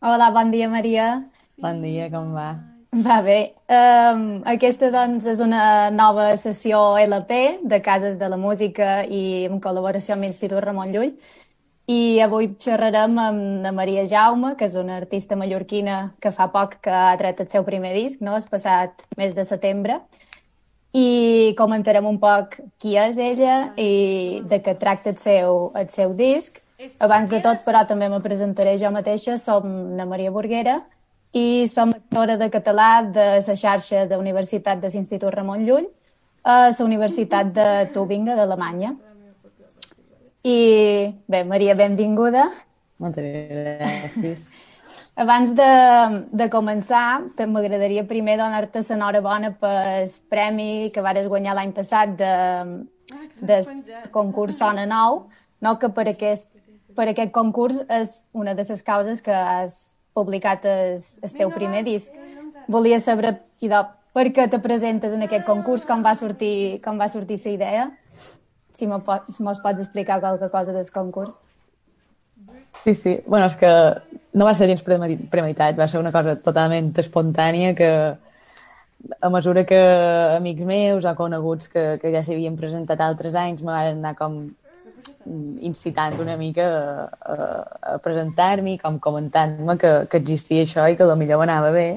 Hola, bon dia, Maria. Bon dia, com va? Va bé. Um, aquesta, doncs, és una nova sessió LP de Cases de la Música i en col·laboració amb l'Institut Ramon Llull. I avui xerrarem amb la Maria Jaume, que és una artista mallorquina que fa poc que ha tret el seu primer disc, no? el passat mes de setembre. I comentarem un poc qui és ella i de què tracta el seu, el seu disc abans de tot, però, també me presentaré jo mateixa. Som la Maria Burguera i som actora de català de la xarxa de Universitat de l'Institut Ramon Llull a la Universitat de Tübingen d'Alemanya. I bé, Maria, benvinguda. Moltes gràcies. Abans de, de començar, m'agradaria primer donar-te l'enhorabona pel premi que vares guanyar l'any passat de, del concurs Sona Nou, no que per aquest per aquest concurs és una de les causes que has publicat el, el teu primer disc. Volia saber, idò, per què te presentes en aquest concurs, com va sortir, com va sortir la idea, si mos pots explicar qualque cosa del concurs. Sí, sí. bueno, és que no va ser gens premeditat, va ser una cosa totalment espontània que a mesura que amics meus o coneguts que, que ja s'havien presentat altres anys me van anar com incitant una mica a, a, a presentar-m'hi, com comentant-me que, que existia això i que millor anava bé.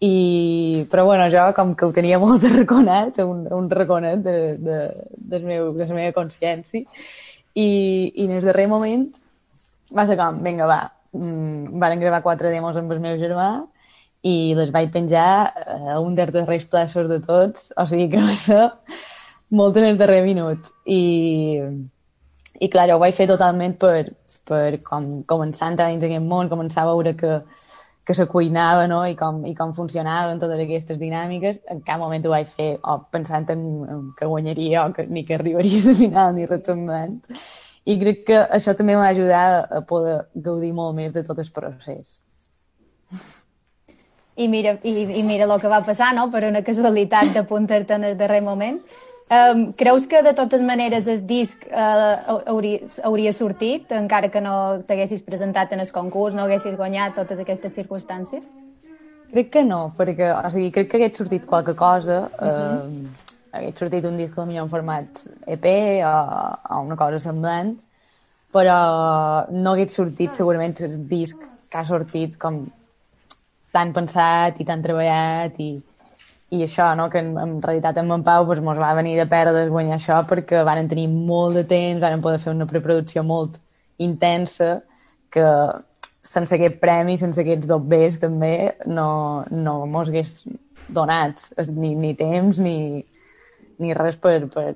I, però bueno, jo com que ho tenia molt arraconat, un, un raconet de, de, de, meu, de la meva consciència, i, i en el darrer moment va ser com, vinga, va, mm, van gravar quatre demos amb el meu germà i les vaig penjar a un dels darrers plaços de tots, o sigui que va ser molt en el darrer minut. I, i clar, ho vaig fer totalment per, per com, començar a entrar dins aquest món, començar a veure que, que se cuinava no? I, com, i com funcionaven totes aquestes dinàmiques. En cap moment ho vaig fer o pensant en, en que guanyaria o que, ni que arribaria a final ni res semblant. I crec que això també m'ha ajudat a poder gaudir molt més de tot el procés. I mira, i, i mira el que va passar, no? Per una casualitat d'apuntar-te en el darrer moment. Um, creus que de totes maneres el disc uh, hauria, hauria sortit, encara que no t'haguessis presentat en el concurs, no haguessis guanyat totes aquestes circumstàncies? Crec que no, perquè o sigui, crec que hagués sortit qualque cosa, uh -huh. uh, hagués sortit un disc potser en format EP o, o una cosa semblant, però no hagués sortit segurament el disc que ha sortit com tan pensat i tan treballat i, i això, no? que en, en realitat en Pau pues, mos va venir de perdes guanyar això perquè van tenir molt de temps, van poder fer una preproducció molt intensa que sense aquest premi, sense aquests dos Bs també, no, no mos hagués donat ni, ni temps ni, ni res per, per,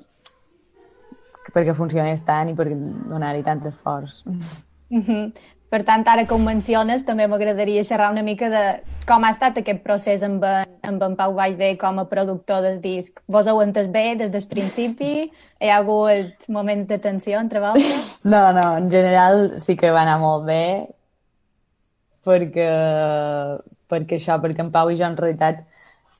perquè funcionés tant i per donar-hi tant esforç. Mm -hmm. Per tant, ara que ho menciones, també m'agradaria xerrar una mica de com ha estat aquest procés amb en, amb en Pau Vallvé com a productor del disc. Vos heu entès bé des del principi? Hi ha hagut moments de tensió entre vosaltres? No, no, en general sí que va anar molt bé perquè, perquè això, perquè en Pau i jo en realitat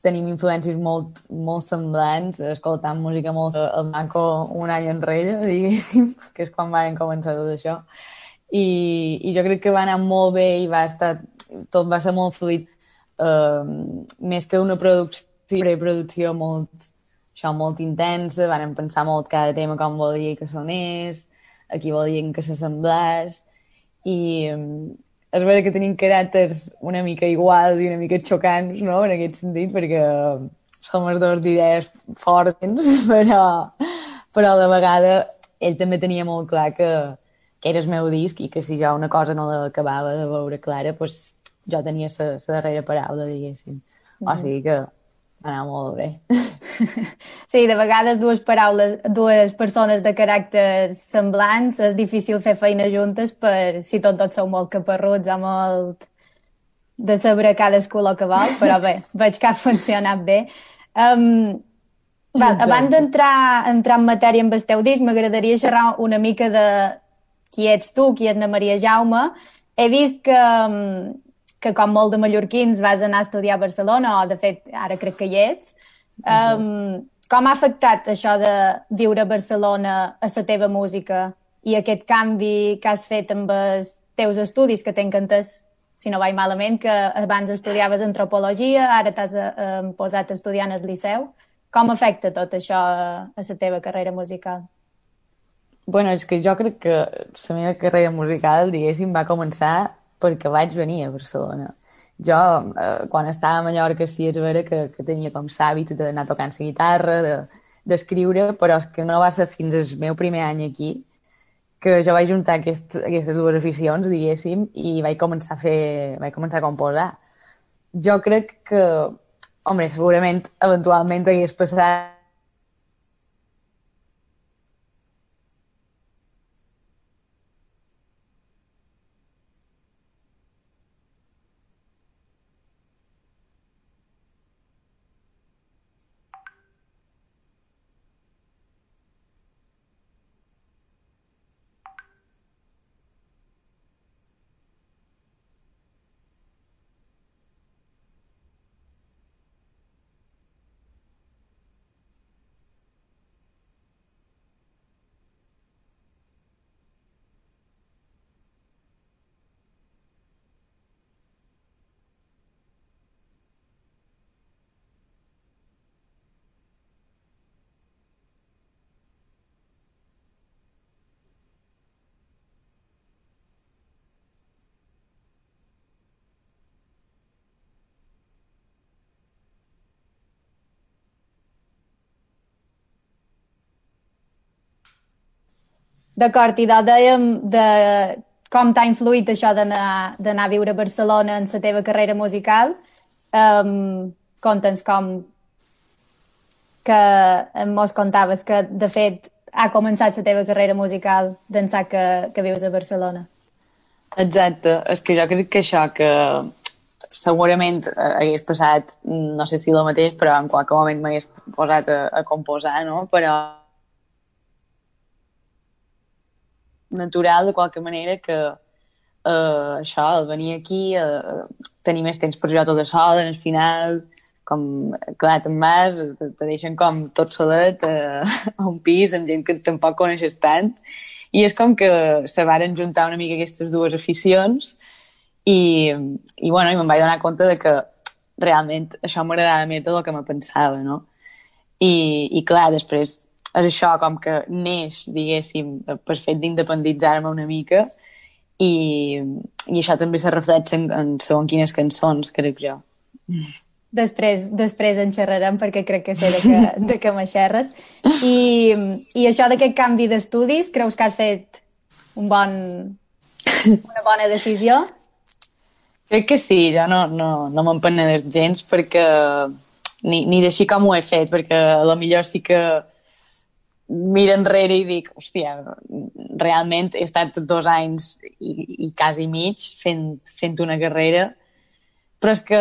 tenim influències molt, molt semblants, escoltant música molt al Banco un any enrere, diguéssim, que és quan van començar tot això i, i jo crec que va anar molt bé i va estar, tot va ser molt fluid, uh, més que una producció, preproducció molt, això, molt intensa, van pensar molt cada tema com volia que sonés, a qui volien que s'assemblés, i um, és vera que tenim caràcters una mica iguals i una mica xocants, no?, en aquest sentit, perquè som els dos d'idees fortes, però, però a la vegada ell també tenia molt clar que, que era el meu disc i que si jo una cosa no l'acabava de veure clara, pues, jo tenia la darrera paraula, diguéssim. Mm. O sigui que va anar molt bé. Sí, de vegades dues paraules, dues persones de caràcter semblants, és difícil fer feina juntes per si tot tots sou molt caparruts o molt de saber cadascú el que vol, però bé, veig que ha funcionat bé. Um, va, abans d'entrar entrar en matèria amb el teu disc, m'agradaria xerrar una mica de, qui ets tu, qui és na Maria Jaume, he vist que, que com molt de mallorquins vas anar a estudiar a Barcelona, o de fet ara crec que hi ets. Um, com ha afectat això de viure a Barcelona a la teva música i aquest canvi que has fet amb els teus estudis, que entès si no vaig malament, que abans estudiaves antropologia, ara t'has eh, posat estudiant al liceu. Com afecta tot això a, a la teva carrera musical? Bueno, és que jo crec que la meva carrera musical, diguéssim, va començar perquè vaig venir a Barcelona. Jo, eh, quan estava a Mallorca, sí, és vera que, que tenia com l'hàbit d'anar tocant la guitarra, d'escriure, de, però és que no va ser fins al meu primer any aquí que jo vaig juntar aquest, aquestes dues aficions, diguéssim, i vaig començar a fer, vaig començar a composar. Jo crec que, home, segurament eventualment hagués passat D'acord, i dèiem de com t'ha influït això d'anar a viure a Barcelona en la teva carrera musical. Um, Conta'ns com que mos contaves que, de fet, ha començat la teva carrera musical d'ençà que, que vius a Barcelona. Exacte, és que jo crec que això, que segurament hagués passat, no sé si el mateix, però en qualque moment m'hagués posat a, a composar, no? Però natural de qualque manera que uh, això, el venir aquí, uh, tenir més temps per jo tot sol, al final, com, clar, te'n vas, te, te deixen com tot solet uh, a un pis amb gent que tampoc coneixes tant, i és com que se varen juntar una mica aquestes dues aficions i, i bueno, i me'n vaig donar compte de que realment això m'agradava més del que me pensava, no? I, i clar, després és això, com que neix, diguéssim, per fet d'independitzar-me una mica i, i això també se reflexa en, en segons quines cançons, crec jo. Després, després en xerrarem perquè crec que sé de que, de que m'aixerres. I, I això d'aquest canvi d'estudis, creus que has fet un bon, una bona decisió? Crec que sí, jo no, no, no m'empenedeix gens perquè ni, ni d'així com ho he fet, perquè a lo millor sí que miro enrere i dic, hòstia, realment he estat dos anys i, i quasi mig fent, fent una carrera, però és que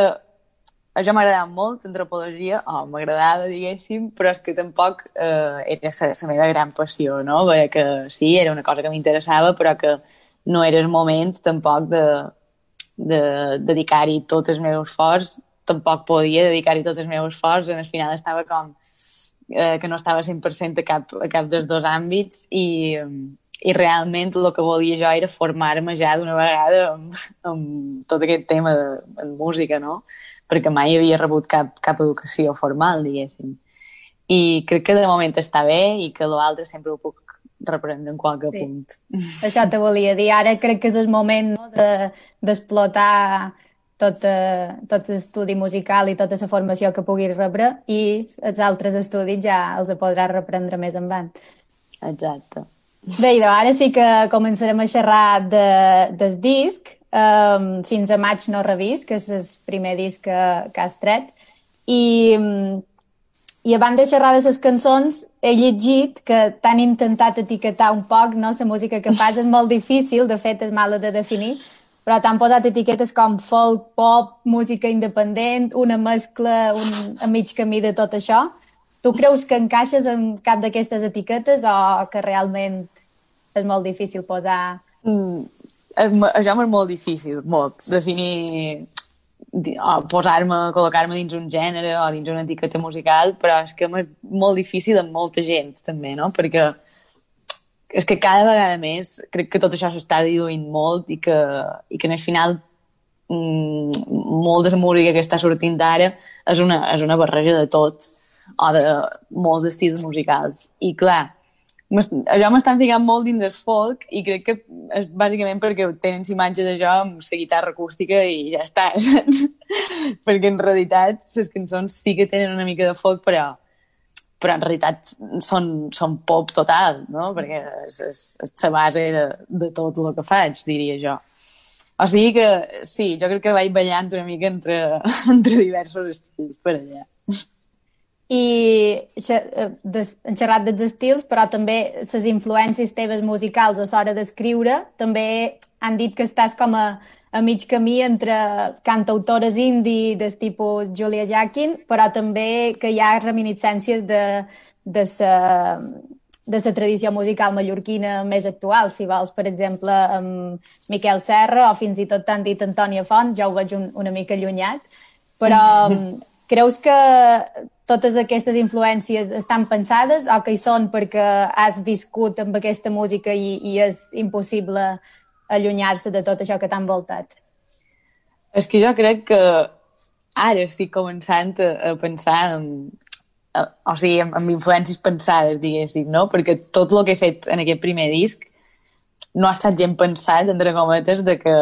això m'agradava molt, antropologia, o oh, m'agradava, diguéssim, però és que tampoc eh, era la meva gran passió, no? Veia que sí, era una cosa que m'interessava, però que no era el moment tampoc de, de dedicar-hi tot el meu esforç, tampoc podia dedicar-hi tot el meu esforç, en el final estava com eh, que no estava 100% a cap, a cap dels dos àmbits i, i realment el que volia jo era formar-me ja d'una vegada amb, amb tot aquest tema de, de música, no? Perquè mai havia rebut cap, cap educació formal, diguéssim. I crec que de moment està bé i que l'altre sempre ho puc reprendre en qualque sí. punt. Això te volia dir. Ara crec que és el moment no, d'explotar de, tot, eh, tot l'estudi musical i tota la formació que puguis rebre i els altres estudis ja els podràs reprendre més endavant. Exacte. Bé, doncs ara sí que començarem a xerrar de, del disc. Um, fins a maig no revist, que és el primer disc que, que has tret. I, i abans de xerrar de les cançons, he llegit que t'han intentat etiquetar un poc, no? La música que fas és molt difícil, de fet és mala de definir, però t'han posat etiquetes com folk, pop, música independent, una mescla un, a mig camí de tot això. Tu creus que encaixes en cap d'aquestes etiquetes o que realment és molt difícil posar... Mm, això és molt difícil, molt, definir posar-me, col·locar-me dins un gènere o dins una etiqueta musical, però és que és molt difícil amb molta gent, també, no? Perquè és que cada vegada més crec que tot això s'està diluint molt i que, i que en el final mm, molt de la música que està sortint ara és una, és una barreja de tot, o de molts estils musicals. I clar, allò m'estan ficant molt dins el folk i crec que és bàsicament perquè tenen imatges d'això amb la guitarra acústica i ja està, saps? perquè en realitat les cançons sí que tenen una mica de folk, però, però en realitat són, són pop total, no? Perquè és, és, és la base de, de tot el que faig, diria jo. O sigui que sí, jo crec que vaig ballant una mica entre, entre diversos estils per allà i eh, en xerrat dels estils, però també les influències teves musicals a l'hora d'escriure també han dit que estàs com a, a mig camí entre cantautores indie del tipus Julia Jackin, però també que hi ha reminiscències de, de sa, de la tradició musical mallorquina més actual, si vols, per exemple, amb Miquel Serra o fins i tot t'han dit Antònia Font, ja ho veig un, una mica allunyat, però creus que totes aquestes influències estan pensades o que hi són perquè has viscut amb aquesta música i, i és impossible allunyar-se de tot això que t'ha envoltat? És que jo crec que ara estic començant a, a pensar en, a, o sigui, amb, amb influències pensades, diguéssim, no? Perquè tot el que he fet en aquest primer disc no ha estat gent pensat, entre cometes, de que,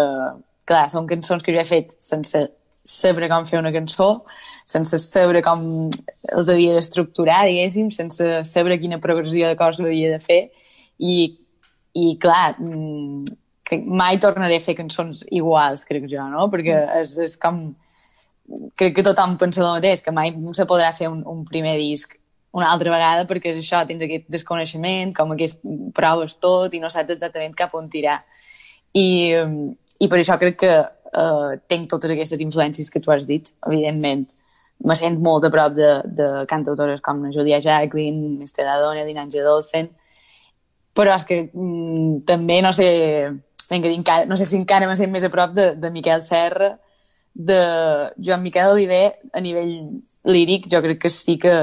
clar, són cançons que jo he fet sense saber com fer una cançó, sense saber com els havia d'estructurar, diguéssim, sense saber quina progressió de coses havia de fer. I, i clar, mm, que mai tornaré a fer cançons iguals, crec jo, no? Perquè és, és com... Crec que tothom pensa el mateix, que mai se podrà fer un, un primer disc una altra vegada perquè és això, tens aquest desconeixement, com aquest proves tot i no saps exactament cap on tirar. I, i per això crec que uh, tenc totes aquestes influències que tu has dit, evidentment. Me sent molt a prop de, de cantautores com la Julia Jacqueline, Estela Dona, Dinange Dolcen, però és que mm, també, no sé, vinga, encara, no sé si encara me sent més a prop de, de Miquel Serra, de Joan Miquel Oliver, a nivell líric, jo crec que sí que,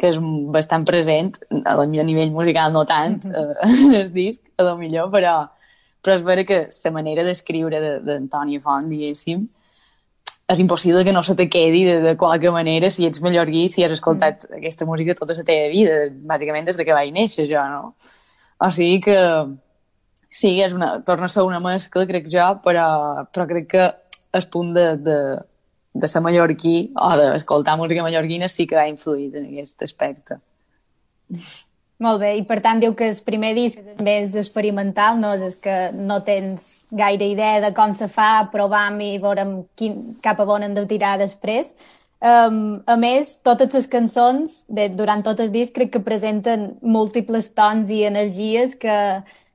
que és bastant present, a, a nivell musical no tant, mm -hmm. eh, el disc, a lo millor, però, però és vera que la manera d'escriure d'Antoni Font, diguéssim, és impossible que no se te quedi de, de qualque manera si ets mallorquí, si has escoltat mm. aquesta música tota la teva vida, bàsicament des de que vaig néixer jo, no? O sigui que sí, és una, torna a ser una mescla, crec jo, però, però crec que el punt de, de, de ser mallorquí o d'escoltar música mallorquina sí que ha influït en aquest aspecte. Molt bé, i per tant diu que el primer disc és més experimental, no? És que no tens gaire idea de com se fa, provam i veurem quin, cap a on hem de tirar després. Um, a més, totes les cançons, bé, durant tot el disc, crec que presenten múltiples tons i energies que,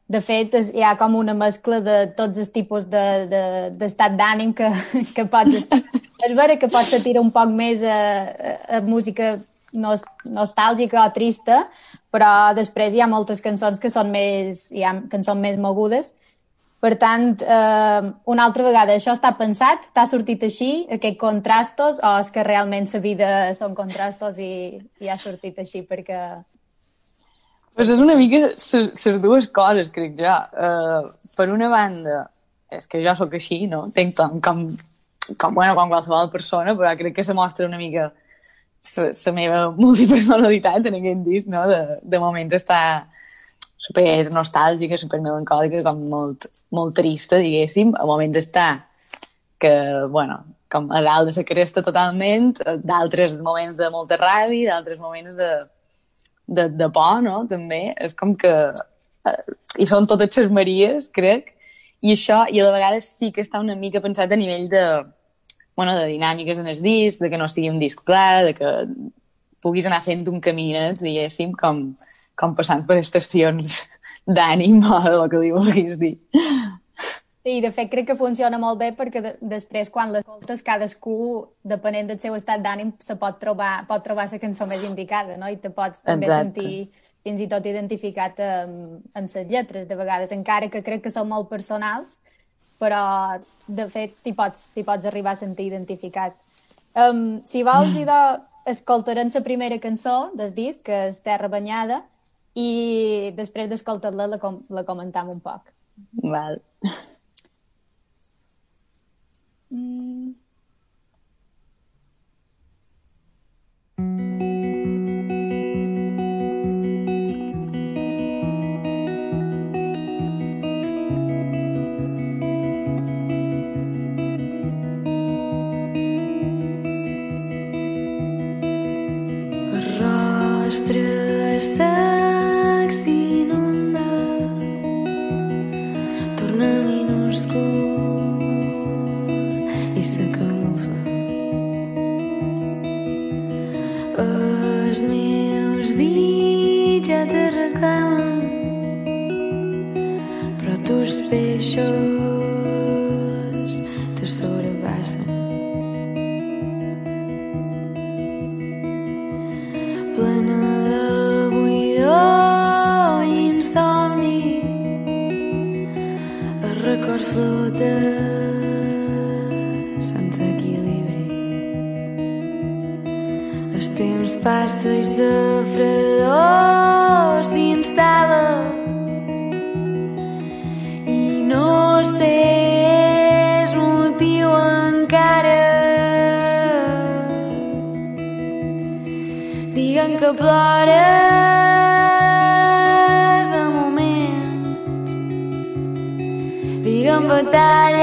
de fet, és, hi ha com una mescla de tots els tipus d'estat de, de, d'ànim que, que pots estar. És vera que pots sentir un poc més a, a, a música nostàlgica o trista, però després hi ha moltes cançons que són més, hi ha, són més mogudes. Per tant, eh, una altra vegada, això està pensat? T'ha sortit així, aquests contrastos, o és que realment la vida són contrastos i, i ha sortit així perquè... Pues és una mica les dues coses, crec jo. Uh, per una banda, és que jo sóc així, no? Tenc com, com, com, bueno, com qualsevol persona, però crec que se mostra una mica la meva multipersonalitat en aquest disc, no? De, de moments està super nostàlgica, super melancòlica, com molt, molt trista, diguéssim. A moments està que, bueno, com a dalt de la cresta totalment, d'altres moments de molta ràbia, d'altres moments de, de, de por, no? També. És com que... Eh, I són totes les Maries, crec, i això, i a la vegada sí que està una mica pensat a nivell de, bueno, de dinàmiques en el disc, de que no sigui un disc clar, de que puguis anar fent un caminet, diguéssim, com, com passant per estacions d'ànim o del que li vulguis dir. Sí, de fet crec que funciona molt bé perquè de després quan l'escoltes cadascú, depenent del seu estat d'ànim, se pot trobar, pot trobar la cançó més indicada, no? I te pots també Exacte. sentir fins i tot identificat amb, amb les lletres de vegades, encara que crec que són molt personals, però de fet t'hi pots, pots arribar a sentir identificat. Um, si vols, idò, escoltarem la primera cançó del disc, que és Terra Banyada, i després d'escoltar-la la, com la comentam un poc. Val. Mm. rostre record flota sense equilibri. El temps passa i la fredor s'instal·la i no sé el motiu encara Diuen que plores that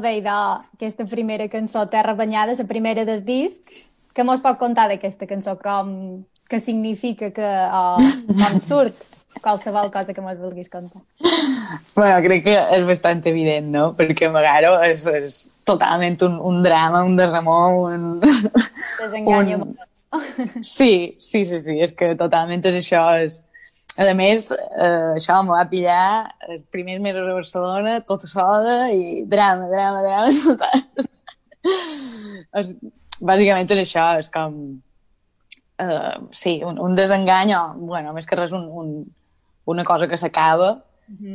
Idò, aquesta primera cançó, Terra Banyada, la primera del disc, que mos pot contar d'aquesta cançó, com, què significa, que, o com surt, qualsevol cosa que mos vulguis contar. Bueno, crec que és bastant evident, no? Perquè Magaro és, és totalment un, un drama, un desamor, un... Desenganya Un- molt. Sí, sí, sí, sí, és que totalment és això. És... A més, eh, això m'ho va pillar els primers mesos a Barcelona, tota sola, i drama, drama, drama, total. bàsicament és això, és com... Eh, sí, un, un desengany, o, bueno, més que res, un, un, una cosa que s'acaba,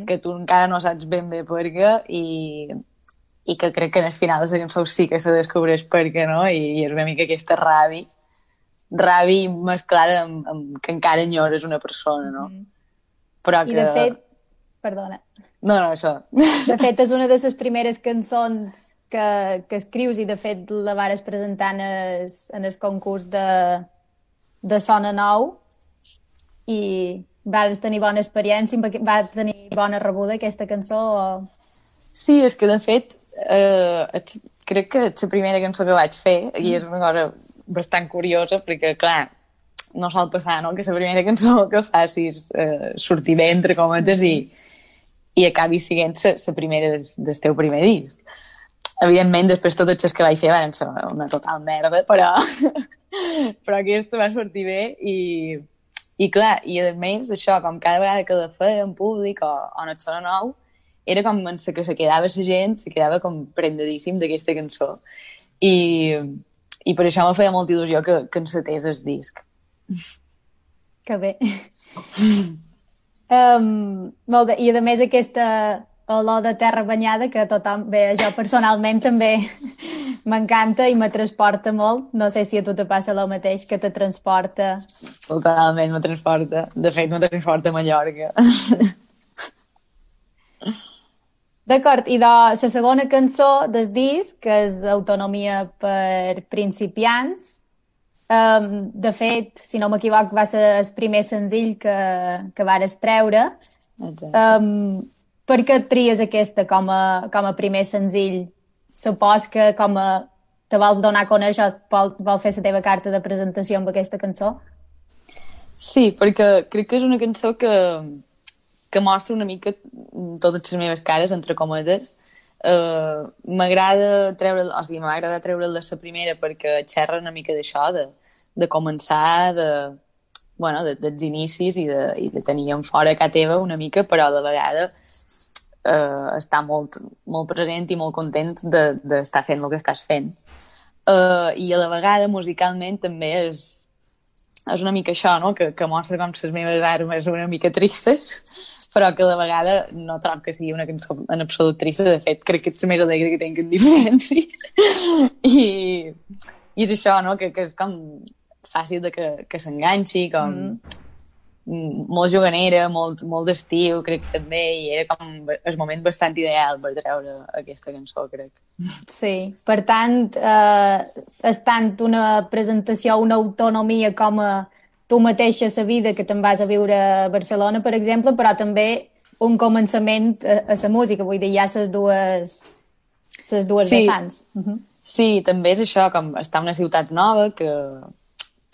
que tu encara no saps ben bé per què, i, i que crec que en el final de la cançó sí que se descobreix per què, no? I, i és una mica aquesta ràbia ràbia mesclada amb, amb que encara enyores una persona, no? Però que... I de fet, perdona, No, no, això. de fet és una de les primeres cançons que, que escrius i de fet la vares presentar en el, en el concurs de, de Sona Nou i vas tenir bona experiència, va- va tenir bona rebuda aquesta cançó o... Sí, és que de fet eh, crec que és la primera cançó que vaig fer i és una cosa bastant curiosa perquè, clar, no sol passar, no?, que la primera cançó que facis eh, sortir bé, entre cometes, i, i acabi sent la primera del, del teu primer disc. Evidentment, després totes les que vaig fer van ser una total merda, però, però aquesta va sortir bé i, i clar, i a més, això, com cada vegada que la feia en públic o, o en el Sona Nou, era com que se quedava la gent, se quedava com prendadíssim d'aquesta cançó. I, I per això me feia molta il·lusió que, que encetés el disc. Que bé. um, molt bé. I a més aquesta olor de terra banyada que tothom, bé, jo personalment també m'encanta i me transporta molt. No sé si a tu te passa el mateix, que te transporta. Totalment, me transporta. De fet, me transporta a Mallorca. D'acord, i de la segona cançó del disc, que és Autonomia per principiants, um, de fet, si no m'equivoc, va ser el primer senzill que, que vares treure. Exacte. Um, per què tries aquesta com a, com a primer senzill? Supos que com a te vols donar a conèixer, vol, vol fer la teva carta de presentació amb aquesta cançó? Sí, perquè crec que és una cançó que, que mostra una mica totes les meves cares, entre cometes. Uh, m'agrada treure, o sigui, m'agrada treure la la primera perquè xerra una mica d'això, de, de començar, de, bueno, de, dels inicis i de, i de tenir en fora a teva una mica, però de vegada uh, està molt, molt present i molt content d'estar de, fent el que estàs fent. Uh, I a la vegada, musicalment, també és, és una mica això, no? que, que mostra com les meves armes una mica tristes, però que la vegada no trobo que sigui una cançó en absolut trista. De fet, crec que és més alegre que tinc en diferència. I, I és això, no? que, que és com fàcil de que, que s'enganxi, com mm. Molt juganera, molt, molt d'estiu, crec que també, i era com el moment bastant ideal per treure aquesta cançó, crec. Sí, per tant, eh, és tant una presentació, una autonomia com a tu mateixa la vida que te'n vas a viure a Barcelona, per exemple, però també un començament a, a la música, vull dir, hi ha les dues, les dues sí. vessants. Uh -huh. Sí, també és això, com estar en una ciutat nova que,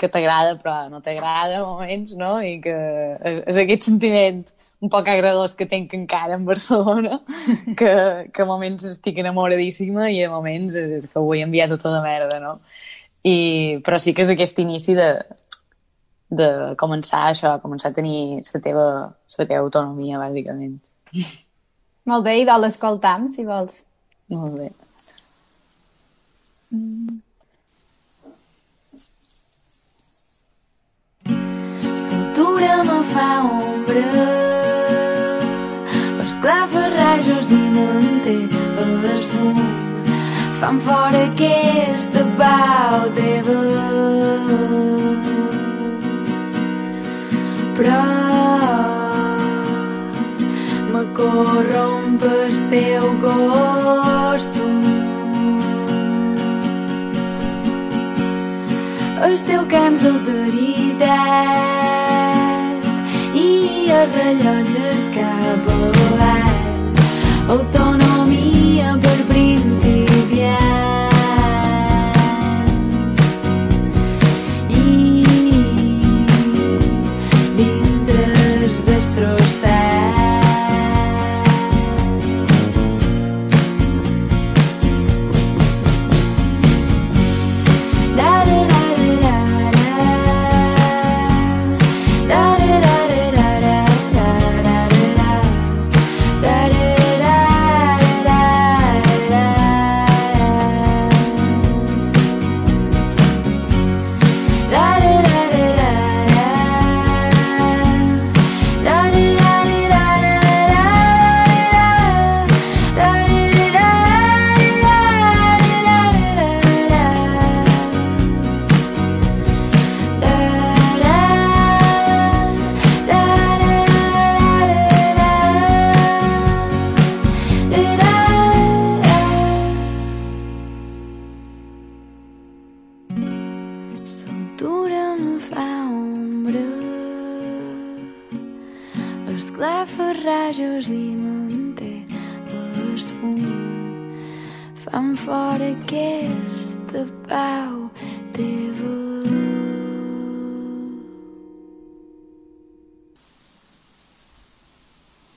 que t'agrada però no t'agrada a moments, no? I que és, aquest sentiment un poc agradós que tinc encara en Barcelona, que, que a moments estic enamoradíssima i a moments és, és que ho he enviat tota de merda, no? I, però sí que és aquest inici de, de començar això, començar a tenir la teva, la teva autonomia, bàsicament. Molt bé, i de l'escoltam, si vols. Molt bé. Mm. S'altura me fa ombra esclafarrajos i manté el fum fan fora aquesta pau teva però me corromp el teu costum el teu camp d'alteritat i els rellotges cap avall autonomia esclafarrajos i manté el fum fan fora aquesta pau teva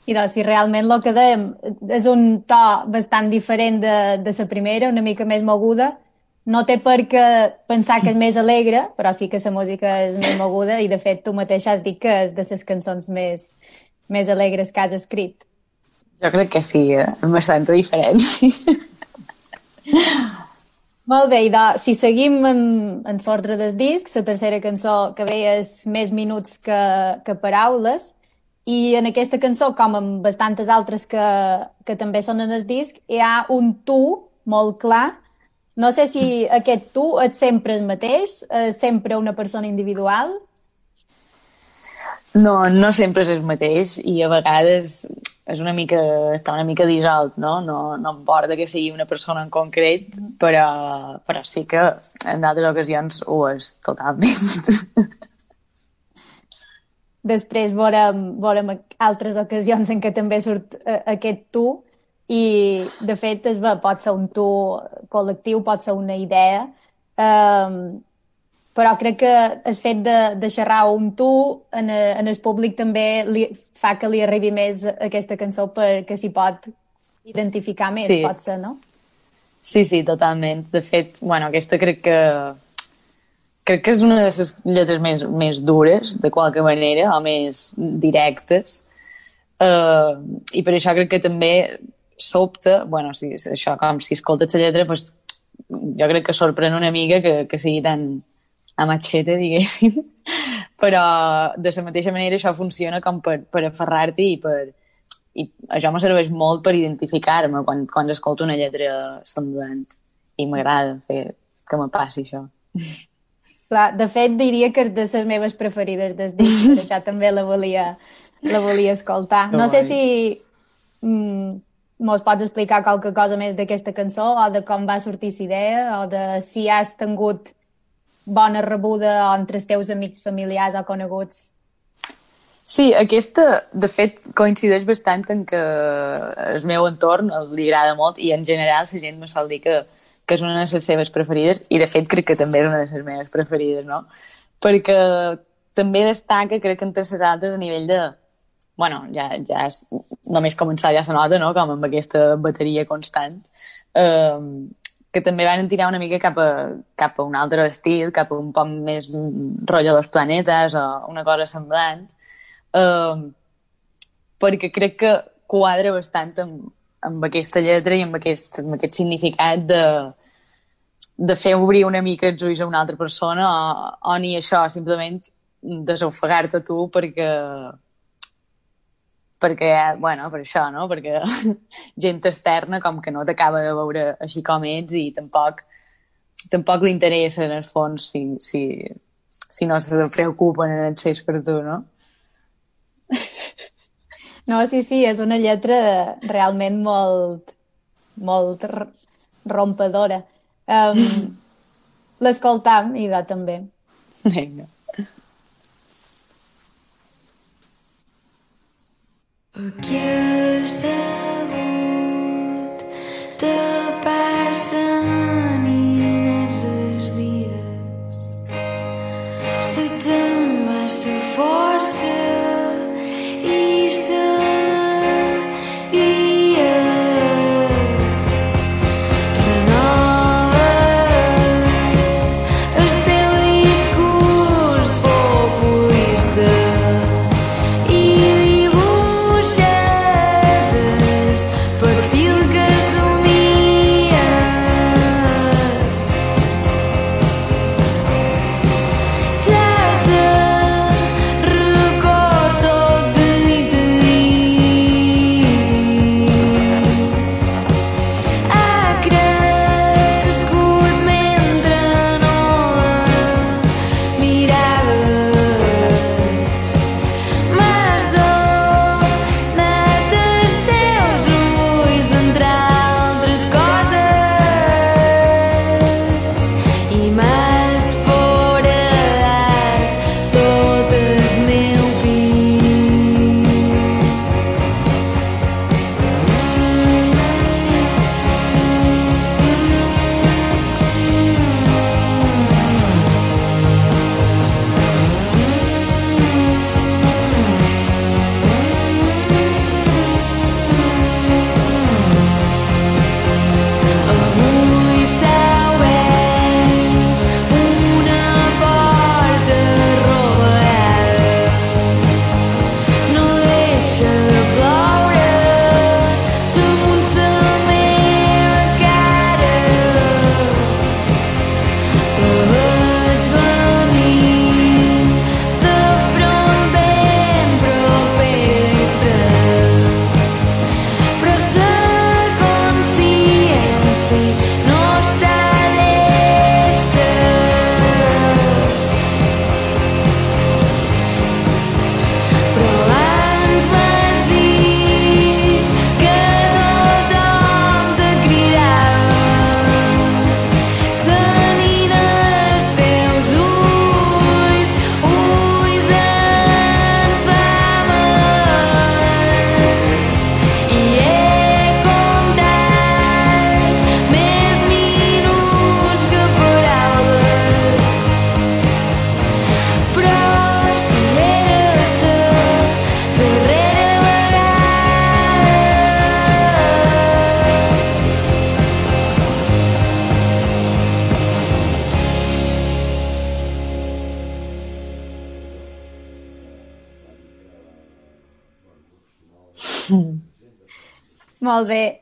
I doncs, si realment el que dèiem és un to bastant diferent de, de la primera, una mica més moguda, no té per què pensar que és més alegre, però sí que la música és més moguda i, de fet, tu mateix has dit que és de les cançons més, més alegres que has escrit. Jo crec que sí, eh? amb bastanta diferència. Molt bé, i de, si seguim en, en l'ordre del disc, la tercera cançó que ve és Més minuts que, que paraules, i en aquesta cançó, com en bastantes altres que, que també són en el disc, hi ha un tu molt clar No sé si aquest tu et sempre el mateix, eh, sempre una persona individual? No, no sempre és el mateix i a vegades és una mica, està una mica dissolt, no? No, no em porta que sigui una persona en concret, però, però sí que en d'altres ocasions ho és totalment. Després veurem, veurem altres ocasions en què també surt uh, aquest tu i, de fet, es va, pot ser un tu col·lectiu, pot ser una idea, um, però crec que el fet de, de xerrar un tu en, en el públic també li, fa que li arribi més aquesta cançó perquè s'hi pot identificar més, sí. pot ser, no? Sí, sí, totalment. De fet, bueno, aquesta crec que crec que és una de les lletres més, més dures, de qualque manera, o més directes. Uh, I per això crec que també sobta, bueno, si, això, com si escoltes la lletra, pues, jo crec que sorprèn una mica que, que sigui tan a machete, diguéssim. Però de la mateixa manera això funciona com per, per aferrar-t'hi i per, i això me serveix molt per identificar-me quan, quan escolto una lletra semblant i m'agrada fer que me passi això. Clar, de fet, diria que és de les meves preferides des disc, per això també la volia, la volia escoltar. No, no sé si mm, mos pots explicar qualque cosa més d'aquesta cançó o de com va sortir la idea o de si has tingut bona rebuda entre els teus amics familiars o coneguts. Sí, aquesta, de fet, coincideix bastant en que el meu entorn li agrada molt i en general la gent me sol dir que, que és una de les seves preferides i de fet crec que també és una de les meves preferides, no? Perquè també destaca, crec que entre les altres a nivell de... bueno, ja, ja és, només començar ja se nota, no?, com amb aquesta bateria constant, eh, que també van tirar una mica cap a, cap a un altre estil, cap a un poc més rotllo dels planetes o una cosa semblant, eh, perquè crec que quadra bastant amb, amb aquesta lletra i amb aquest, amb aquest significat de, de fer obrir una mica els ulls a una altra persona o, o ni això, simplement desofegar-te tu perquè perquè, bueno, per això, no? Perquè gent externa com que no t'acaba de veure així com ets i tampoc tampoc li interessa en el fons si, si, si no se preocupen en el ser per tu, no? No, sí, sí, és una lletra realment molt, molt rompadora. Um, L'escoltam i va també. Vinga. Aquí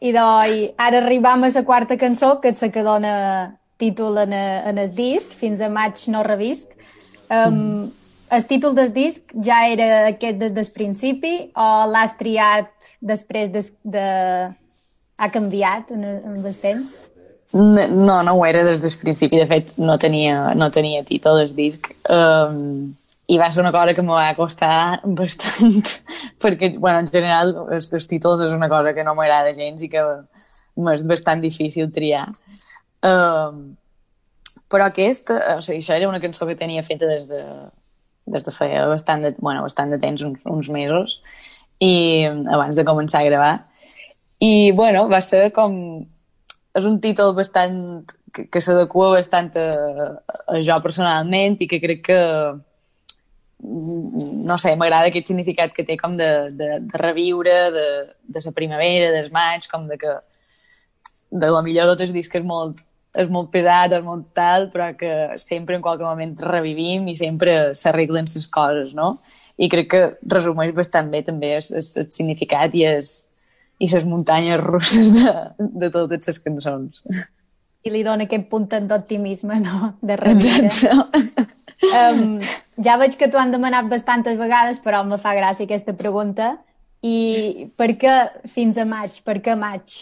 i doncs ara arribam a la quarta cançó, que és la que dona títol en, a, en el disc, fins a maig no revist. Um, mm. El títol del disc ja era aquest des del principi o l'has triat després de, de... ha canviat en, en el temps? No, no ho era des del principi. De fet, no tenia, no tenia títol del disc. Um, I va ser una cosa que em va costar bastant, perquè, bueno, en general, els, els títols és una cosa que no m'agrada gens i que m'és bastant difícil triar. Um, però aquest, o sigui, això era una cançó que tenia feta des de, des de feia bastant de, bueno, bastant de temps, uns, uns mesos, i abans de començar a gravar. I, bueno, va ser com és un títol bastant que, que s'adequa bastant a, a jo personalment i que crec que no sé, m'agrada aquest significat que té com de, de, de reviure, de, de la primavera, dels maig, com de que de la millor tots els discs és molt, és molt pesat, és molt tal, però que sempre en qualque moment revivim i sempre s'arreglen les coses, no? I crec que resumeix bastant bé també el, el, el significat i el, i les muntanyes russes de, de totes les cançons. I li dona aquest punt d'optimisme, no? De reviure. Um, ja veig que t'ho han demanat bastantes vegades, però me fa gràcia aquesta pregunta. I per què fins a maig? Per què maig?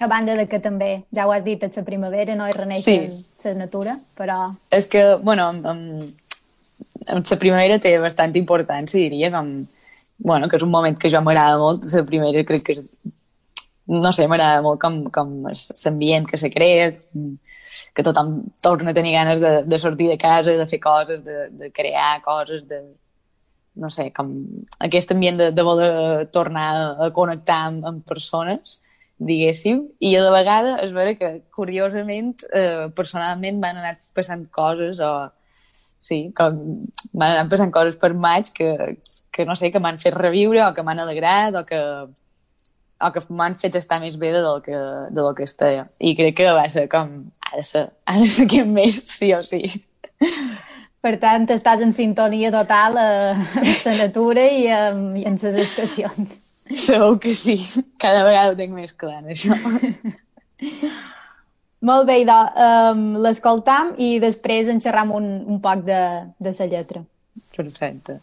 A banda de que també, ja ho has dit, és la primavera, no? I reneix sí. la natura, però... És que, bueno, amb, amb, amb la primavera té bastant importància, diria, com bueno, que és un moment que jo m'agrada molt, la primera crec que és, no sé, m'agrada molt com, com l'ambient que se crea, que tothom torna a tenir ganes de, de sortir de casa, de fer coses, de, de crear coses, de, no sé, com aquest ambient de, de voler tornar a connectar amb, amb persones, diguéssim, i a la vegada és vera que, curiosament, eh, personalment van anar passant coses o sí, com van anar passant coses per maig que, que no sé, que m'han fet reviure o que m'han alegrat o que, o que m'han fet estar més bé del que, de del que estava. I crec que va ser com... Ha de ser, ha de ser aquest mes, sí o sí. Per tant, estàs en sintonia total eh, amb la natura i, amb, i amb les estacions. Segur que sí. Cada vegada ho tinc més clar, això. Molt bé, idò. Um, l'escoltam i després en xerram un, un poc de, de la lletra. Perfecte.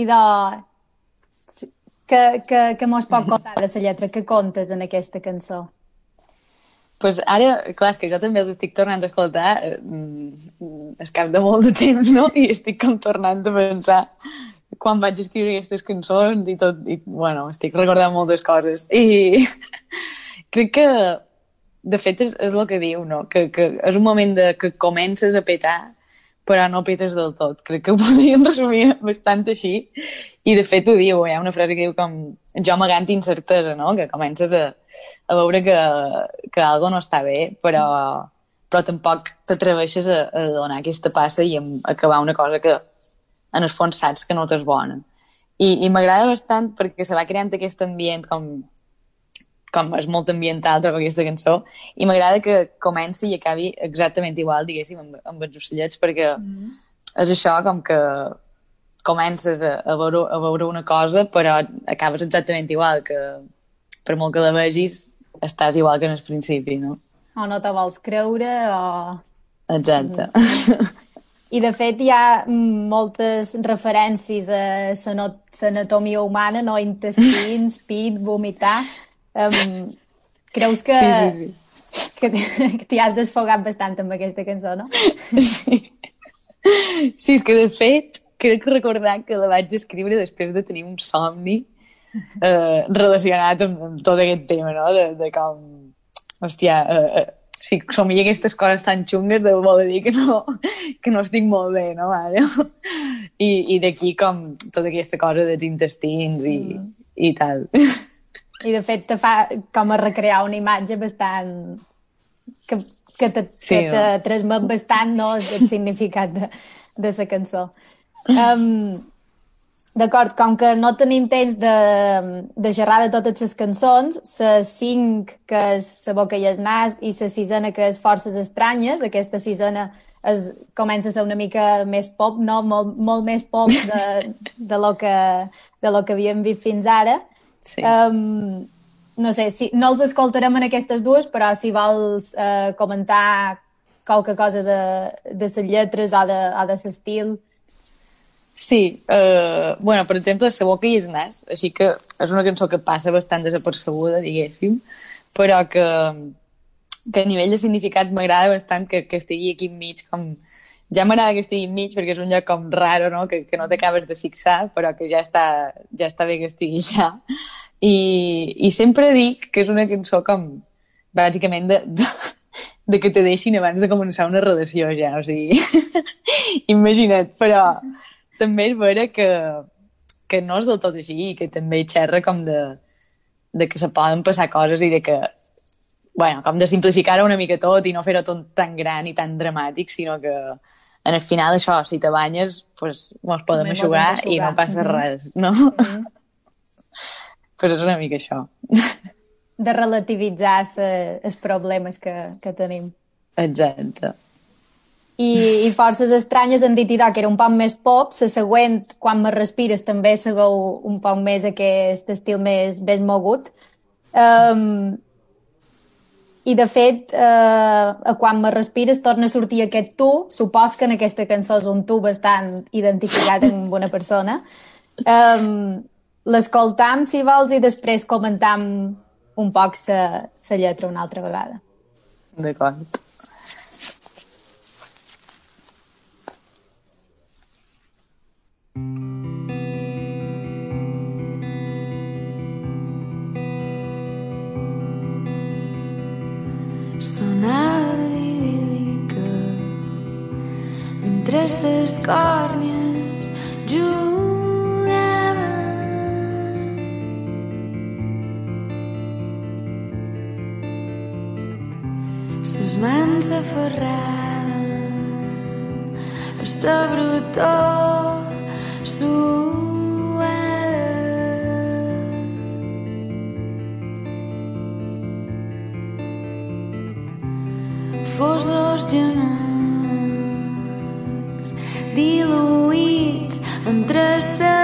I de... Que, que, que mos pot contar de la lletra? Que contes en aquesta cançó? pues ara, clar, que jo també els estic tornant a escoltar eh, mm, al cap de molt de temps, no? I estic com tornant a pensar quan vaig escriure aquestes cançons i tot, i bueno, estic recordant moltes coses. I crec que, de fet, és, és el que diu, no? Que, que és un moment de, que comences a petar però no petes del tot. Crec que ho podríem resumir bastant així. I de fet ho diu, hi ha una frase que diu com jo amagant incertesa, no? Que comences a, a veure que, que algo no està bé, però, però tampoc t'atreveixes a, a donar aquesta passa i a acabar una cosa que en el fons saps que no t'és bona. I, i m'agrada bastant perquè se va creant aquest ambient com com és molt ambiental, trobo aquesta cançó, i m'agrada que comenci i acabi exactament igual, diguéssim, amb, amb els ocellets, perquè mm -hmm. és això com que comences a, a, veure, a veure una cosa, però acabes exactament igual, que per molt que la vegis, estàs igual que en el principi, no? O no te vols creure, o... Exacte. Mm -hmm. I, de fet, hi ha moltes referències a l'anatomia humana, no? Intestins, pit, vomitar... Um, creus que, sí, sí, sí. que, t'hi has desfogat bastant amb aquesta cançó, no? Sí. Sí, és que de fet crec recordar que la vaig escriure després de tenir un somni eh, relacionat amb, amb tot aquest tema, no? De, de com, hòstia, eh, eh, si somia aquestes coses tan xungues de voler dir que no, que no estic molt bé, no, mare? I, i d'aquí com tota aquesta cosa dels intestins i, mm. i tal. I de fet te fa com a recrear una imatge bastant... que, que te, sí, que te no? transmet bastant no, el significat de, de la cançó. Um, D'acord, com que no tenim temps de, de xerrar de totes les cançons, la cinc, que és la boca i el nas, i la sisena, que és Forces estranyes, aquesta sisena es, comença a ser una mica més pop, no? molt, molt més pop de, de, lo que, de lo que havíem vist fins ara. Sí. Um, no sé, si, no els escoltarem en aquestes dues, però si vols uh, comentar qualque cosa de, de les lletres o de, o de l'estil... Sí, uh, bueno, per exemple, La boca i el nas, així que és una cançó que passa bastant desapercebuda, diguéssim, però que, que a nivell de significat m'agrada bastant que, que estigui aquí enmig com ja m'agrada que estigui enmig perquè és un lloc com raro, no? que, que no t'acabes de fixar, però que ja està, ja està bé que estigui ja. I, I sempre dic que és una cançó com, bàsicament, de, de, de que te deixin abans de començar una relació ja, o sigui, imagina't, però també és vera que, que no és del tot així, que també xerra com de, de que se poden passar coses i de que bueno, com de simplificar-ho una mica tot i no fer-ho tot tan gran i tan dramàtic, sinó que en el final això, si te banyes, pues, mos podem eixugar i no passa mm -hmm. res, no? Mm -hmm. Però és una mica això. De relativitzar els problemes que, que tenim. Exacte. I, i Forces estranyes han dit que era un poc més pop, la següent, quan me respires, també se veu un poc més aquest estil més, més mogut. Um, i de fet, eh, quan me respires torna a sortir aquest tu, supos que en aquesta cançó és un tu bastant identificat amb una persona. Um, L'escoltam, si vols, i després comentam un poc la lletra una altra vegada. D'acord. Mentre ses còrnies jugaven. Ses mans s'aferraven a sa brutor suada. Fos entre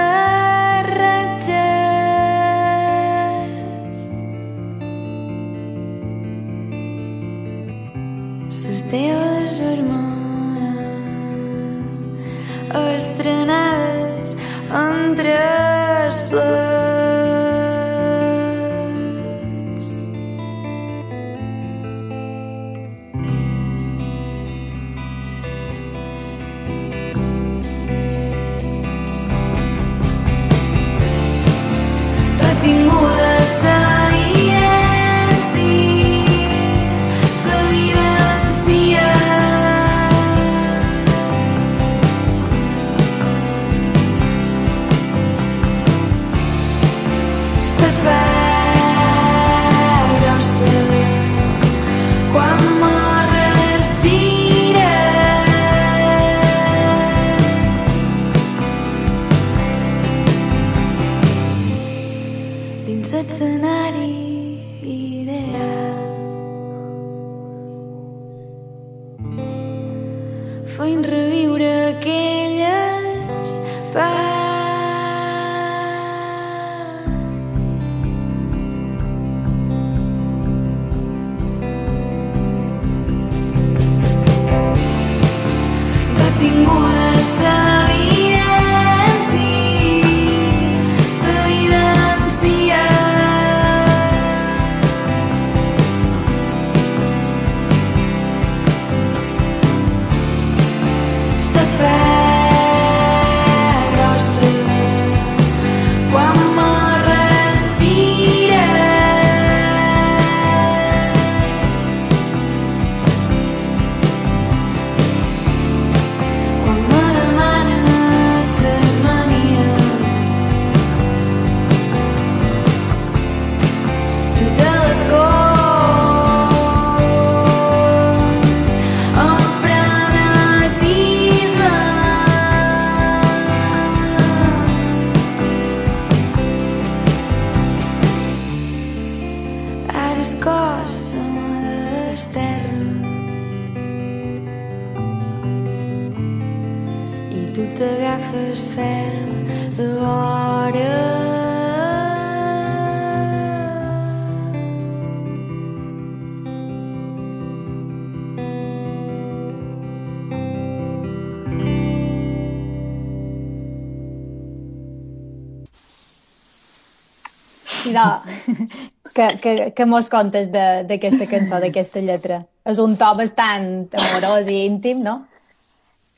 que, que, que mos contes d'aquesta cançó, d'aquesta lletra? És un to bastant amorós i íntim, no?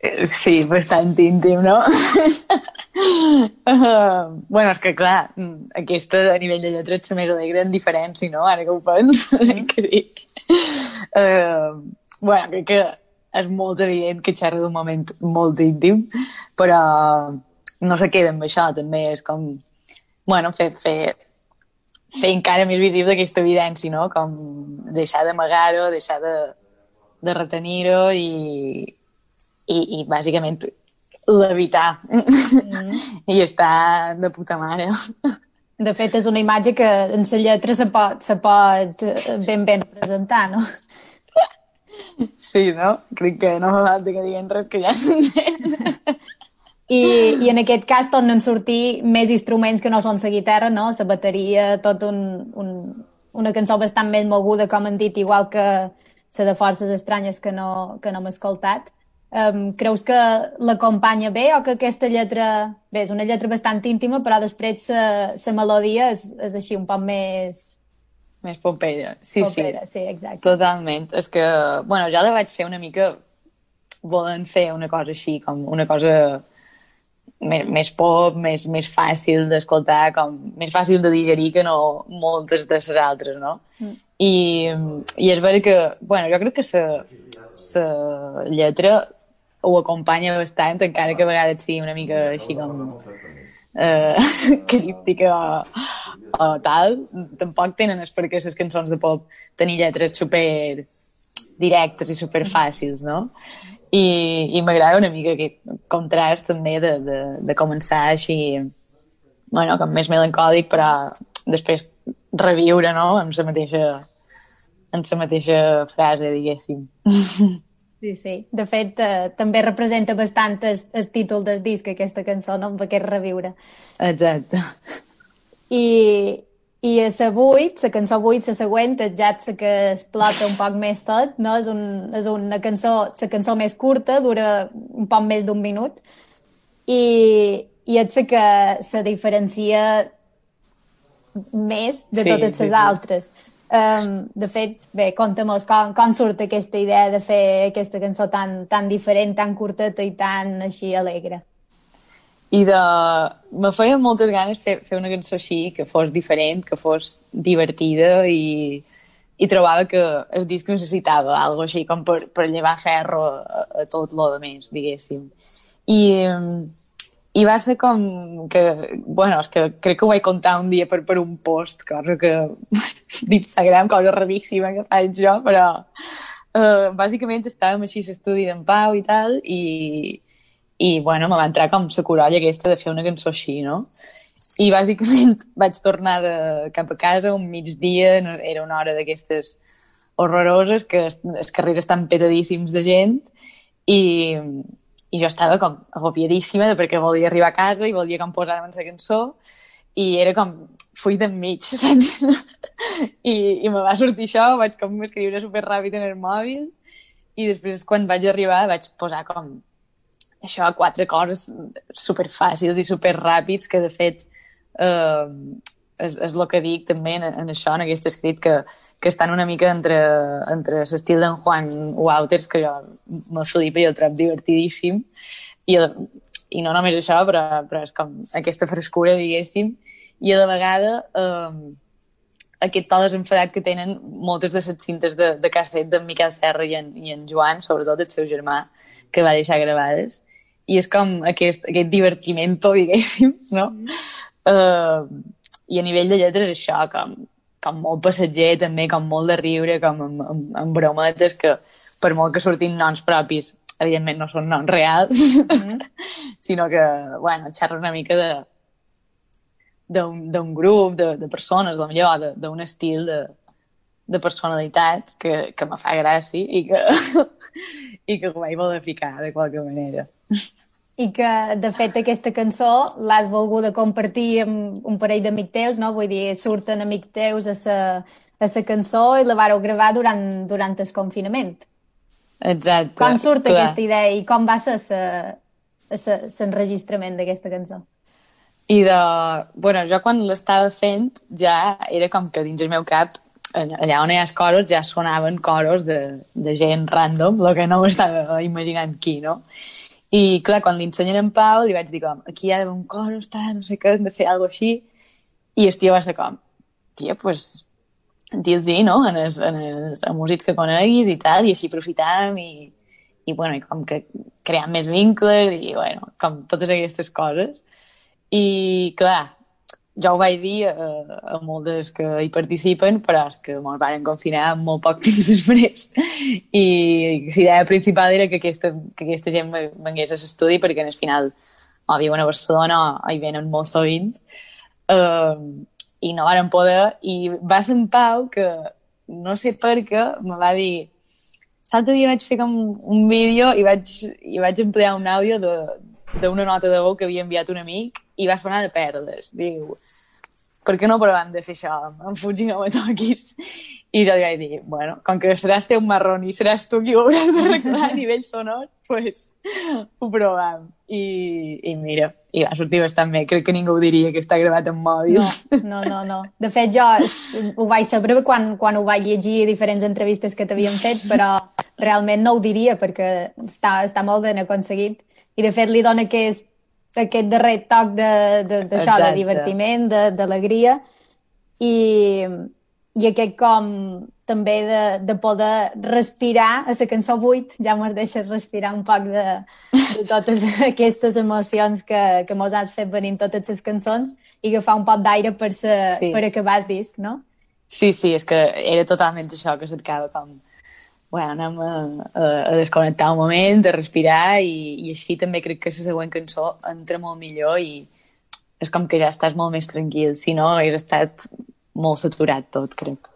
Eh, Sí, bastant íntim, no? uh, bueno, és que clar, aquesta a nivell de lletra és més alegre en diferència, no? Ara que ho penso, mm. que dic. Uh, bueno, crec que és molt evident que xerra d'un moment molt íntim, però no se queda amb això, també és com, bueno, fer, fer, fer encara més visible aquesta evidència, no? Com deixar d'amagar-ho, deixar de, de retenir-ho i, i, i bàsicament levitar mm. i estar de puta mare. De fet, és una imatge que en la lletra se pot, se pot eh, ben ben representar, no? Sí, no? Crec que no fa falta que diguin res que ja s'entén. I, I en aquest cas tornen a sortir més instruments que no són la guitarra, no? La bateria, tot un, un, una cançó bastant més moguda, com han dit, igual que la de Forces Estranyes que no, que no hem escoltat. Um, creus que l'acompanya bé o que aquesta lletra... Bé, és una lletra bastant íntima, però després la melodia és, és així un poc més... Més popera. Sí, popera. sí. Sí, exacte. Totalment. És que, bueno, ja la vaig fer una mica volen fer una cosa així, com una cosa més, més pop, més, més fàcil d'escoltar, com més fàcil de digerir que no moltes de les altres, no? Mm. I, I és vera que, bueno, jo crec que la, la lletra ho acompanya bastant, encara que a vegades sigui una mica així com eh, críptica o, o tal, tampoc tenen és perquè les cançons de pop tenir lletres super directes i super fàcils, no? I, i m'agrada una mica aquest contrast també de, de, de començar així bueno, com més melancòlic però després reviure no? amb la mateixa en la mateixa frase, diguéssim. Sí, sí. De fet, eh, també representa bastant el, el títol del disc, aquesta cançó, no? amb aquest reviure. Exacte. I, i a la 8, la cançó 8, la següent, és ja la que explota un poc més tot, no? És, un, és una cançó, la cançó més curta, dura un poc més d'un minut, i, i és la que se diferencia més de Sí, totes les sí. altres. Um, de fet, bé, conta'm com, com surt aquesta idea de fer aquesta cançó tan, tan diferent, tan curteta i tan així alegre. I de... Me feia moltes ganes fer, fer una cançó així, que fos diferent, que fos divertida i, i trobava que el disc necessitava algo així com per, per llevar ferro a, a tot lo de més, diguéssim. I, i va ser com que, bueno, és que crec que ho vaig contar un dia per, per un post, cosa que d'Instagram, cosa raríssima que faig jo, però uh, bàsicament estàvem així a l'estudi d'en Pau i tal, i, i bueno, me va entrar com la corolla aquesta de fer una cançó així, no? I bàsicament vaig tornar de, cap a casa un migdia, era una hora d'aquestes horroroses, que els, carrers estan petadíssims de gent, i, i jo estava com agobiadíssima perquè volia arribar a casa i volia com posar-me la cançó, i era com full d'enmig, saps? I, I me va sortir això, vaig com escriure super ràpid en el mòbil, i després quan vaig arribar vaig posar com això, quatre coses super fàcils i super ràpids que de fet eh, és, és el que dic també en, en això, en aquest escrit que, que estan una mica entre, entre l'estil d'en Juan Wouters que jo me flipa i el trobo divertidíssim i, i no només això però, però és com aquesta frescura diguéssim i a la vegada eh, aquest to desenfadat que tenen moltes de les cintes de, de casset d'en Miquel Serra i en, i en Joan, sobretot el seu germà, que va deixar gravades. I és com aquest, aquest divertimento, diguéssim, no? Uh, I a nivell de lletres això, com, com molt passatger també, com molt de riure, com amb, amb, amb brometes que per molt que surtin noms propis, evidentment no són noms reals, sinó que, bueno, xerra una mica de d'un grup de, de persones, de millor, d'un estil de, de personalitat que, que me fa gràcia i que, i que ho vaig voler ficar de qualque manera. I que, de fet, aquesta cançó l'has volguda compartir amb un parell d'amics teus, no? Vull dir, surten amics teus a sa, a sa cançó i la vareu gravar durant, durant el confinament. Exacte. Com surt clar. aquesta idea i com va ser l'enregistrament d'aquesta cançó? I de... Bueno, jo quan l'estava fent ja era com que dins el meu cap allà on hi ha els coros ja sonaven coros de, de gent random, el que no m'estava imaginant qui, no? I clar, quan li ensenyen en Pau li vaig dir com, aquí hi ha un coro, està, no sé què, hem de fer alguna així. I el tio va ser com, tia, pues, dius-hi, no?, en els, en els músics que coneguis i tal, i així aprofitam i, i, bueno, i com que creant més vincles i, bueno, com totes aquestes coses. I, clar, jo ho vaig dir a, a moltes que hi participen, però és que ens van confinar molt poc temps després. I la idea principal era que aquesta, que aquesta gent vengués a l'estudi perquè al final o viuen a Barcelona o hi venen molt sovint. Uh, I no varen poder. I va ser en Pau que no sé per què me va dir l'altre dia vaig fer com un vídeo i vaig, i vaig emplear un àudio d'una nota de veu que havia enviat un amic i va sonar de perdes. Diu, per què no provem de fer això amb Fuig i no me toquis? I jo li vaig dir, bueno, com que seràs teu marrón i seràs tu qui ho hauràs d'arreglar a nivell sonor, pues ho provem. I, I mira, i va sortir bastant bé. Crec que ningú diria que està gravat amb mòbil. No, no, no, no. De fet, jo ho vaig saber quan, quan ho vaig llegir a diferents entrevistes que t'havien fet, però realment no ho diria perquè està, està molt ben aconseguit. I de fet li dona aquest, aquest darrer toc de- de- d'això, de, de Exacte. divertiment, de- d'alegria i, i aquest com també de, de poder respirar a la cançó 8, ja mos deixes respirar un poc de, de totes aquestes emocions que, que mos has fet venir en totes les cançons i agafar un poc d'aire per, sa, Sí. per acabar el disc, no? Sí, sí, és que era totalment això que cercava com bueno, anem a, a, a desconnectar un moment, a respirar i, i així també crec que la següent cançó entra molt millor i és com que ja estàs molt més tranquil, si no hagués estat molt saturat tot, crec.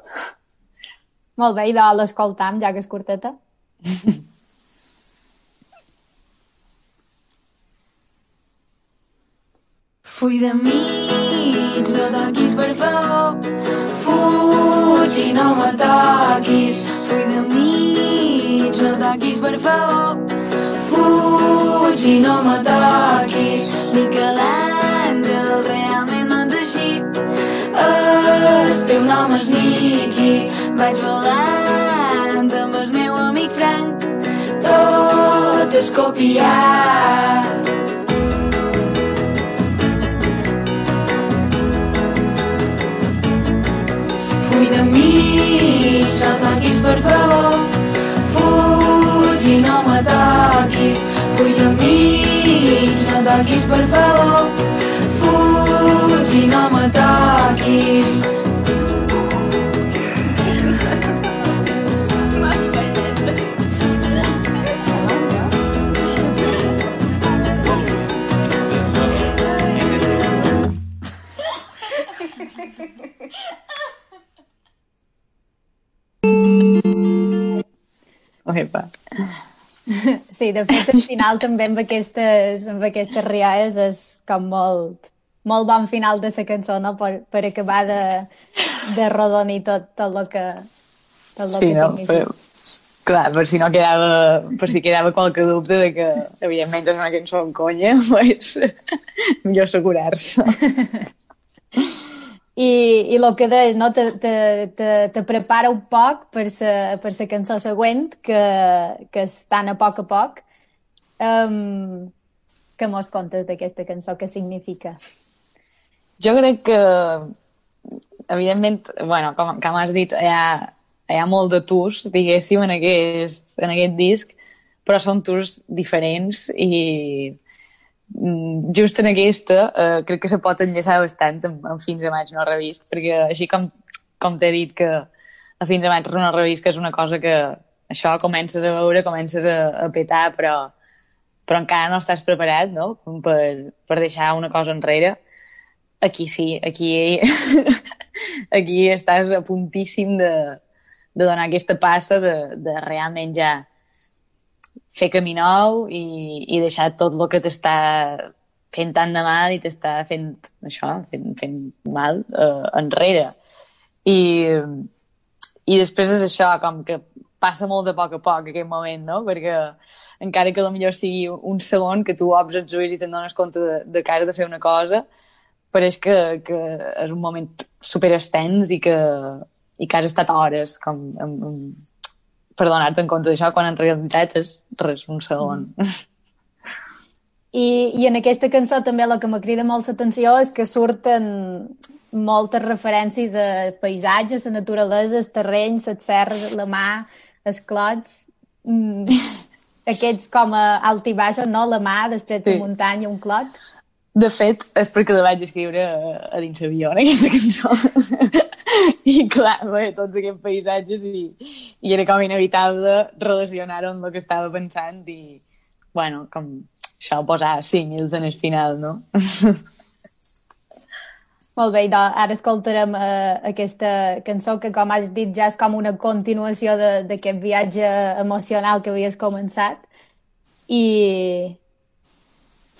Molt bé, i de l'escoltam, ja que és curteta. Fui de mig, no toquis per favor. Fuig i no me toquis. Fui de mig, no toquis per favor. Fuig i no me toquis. Miquel Àngel, realment no ets així. El teu nom és Miqui. Vaig volant amb el meu amic Frank. Tot és copiat. Full de mi, no per favor. Fuig i no me toquis. Full de mi, no toquis per favor. Fuig i no me toquis. Epa. Sí, de fet, al final també amb aquestes, amb aquestes rialles és com molt, molt bon final de la cançó, no? Per, per acabar de, de rodonir tot, tot el que, tot el Sí, que no? significa. Però, clar, per si no quedava, per si quedava qualque dubte de que, evidentment, és una cançó amb conya, pues, millor assegurar-se. I, i el que deies, no? te, te, te, te prepara un poc per la per la cançó següent, que, que és tan a poc a poc. Um, què mos contes d'aquesta cançó? Què significa? Jo crec que, evidentment, bueno, com, com has dit, hi ha, hi ha molt de tours, diguéssim, en aquest, en aquest disc, però són tours diferents i just en aquesta eh, crec que se pot enllaçar bastant amb, amb Fins a maig no revist, perquè així com, com t'he dit que a Fins a maig no revist que és una cosa que això comences a veure, comences a, a petar, però, però encara no estàs preparat no? Per, per deixar una cosa enrere. Aquí sí, aquí, aquí estàs a puntíssim de, de donar aquesta passa de, de realment ja fer camí nou i, i deixar tot el que t'està fent tant de mal i t'està fent això, fent, fent mal eh, enrere. I, I després és això, com que passa molt de poc a poc aquest moment, no? Perquè encara que millor sigui un segon que tu obres els ulls i te'n dones compte de, de que has de fer una cosa, pareix que, que és un moment super extens i que, i que has estat hores com, amb, amb, per donar-te en compte d'això, quan en realitat és res, un segon. Mm. I, I en aquesta cançó també el que me crida molt l'atenció és que surten moltes referències a paisatges, a naturalesa, als terrenys, les serres, la mar, els clots, mm, aquests com a alt i baix, no? La mà, després sí. la muntanya, un clot. De fet, és perquè la vaig escriure a, a dins l'avió, en aquesta cançó. I clar, bé, tots aquests paisatges i, i era com inevitable relacionar-ho amb el que estava pensant i, bueno, com això posar símils en el final, no? Molt bé, doncs ara escoltarem uh, aquesta cançó que, com has dit, ja és com una continuació d'aquest viatge emocional que havies començat i...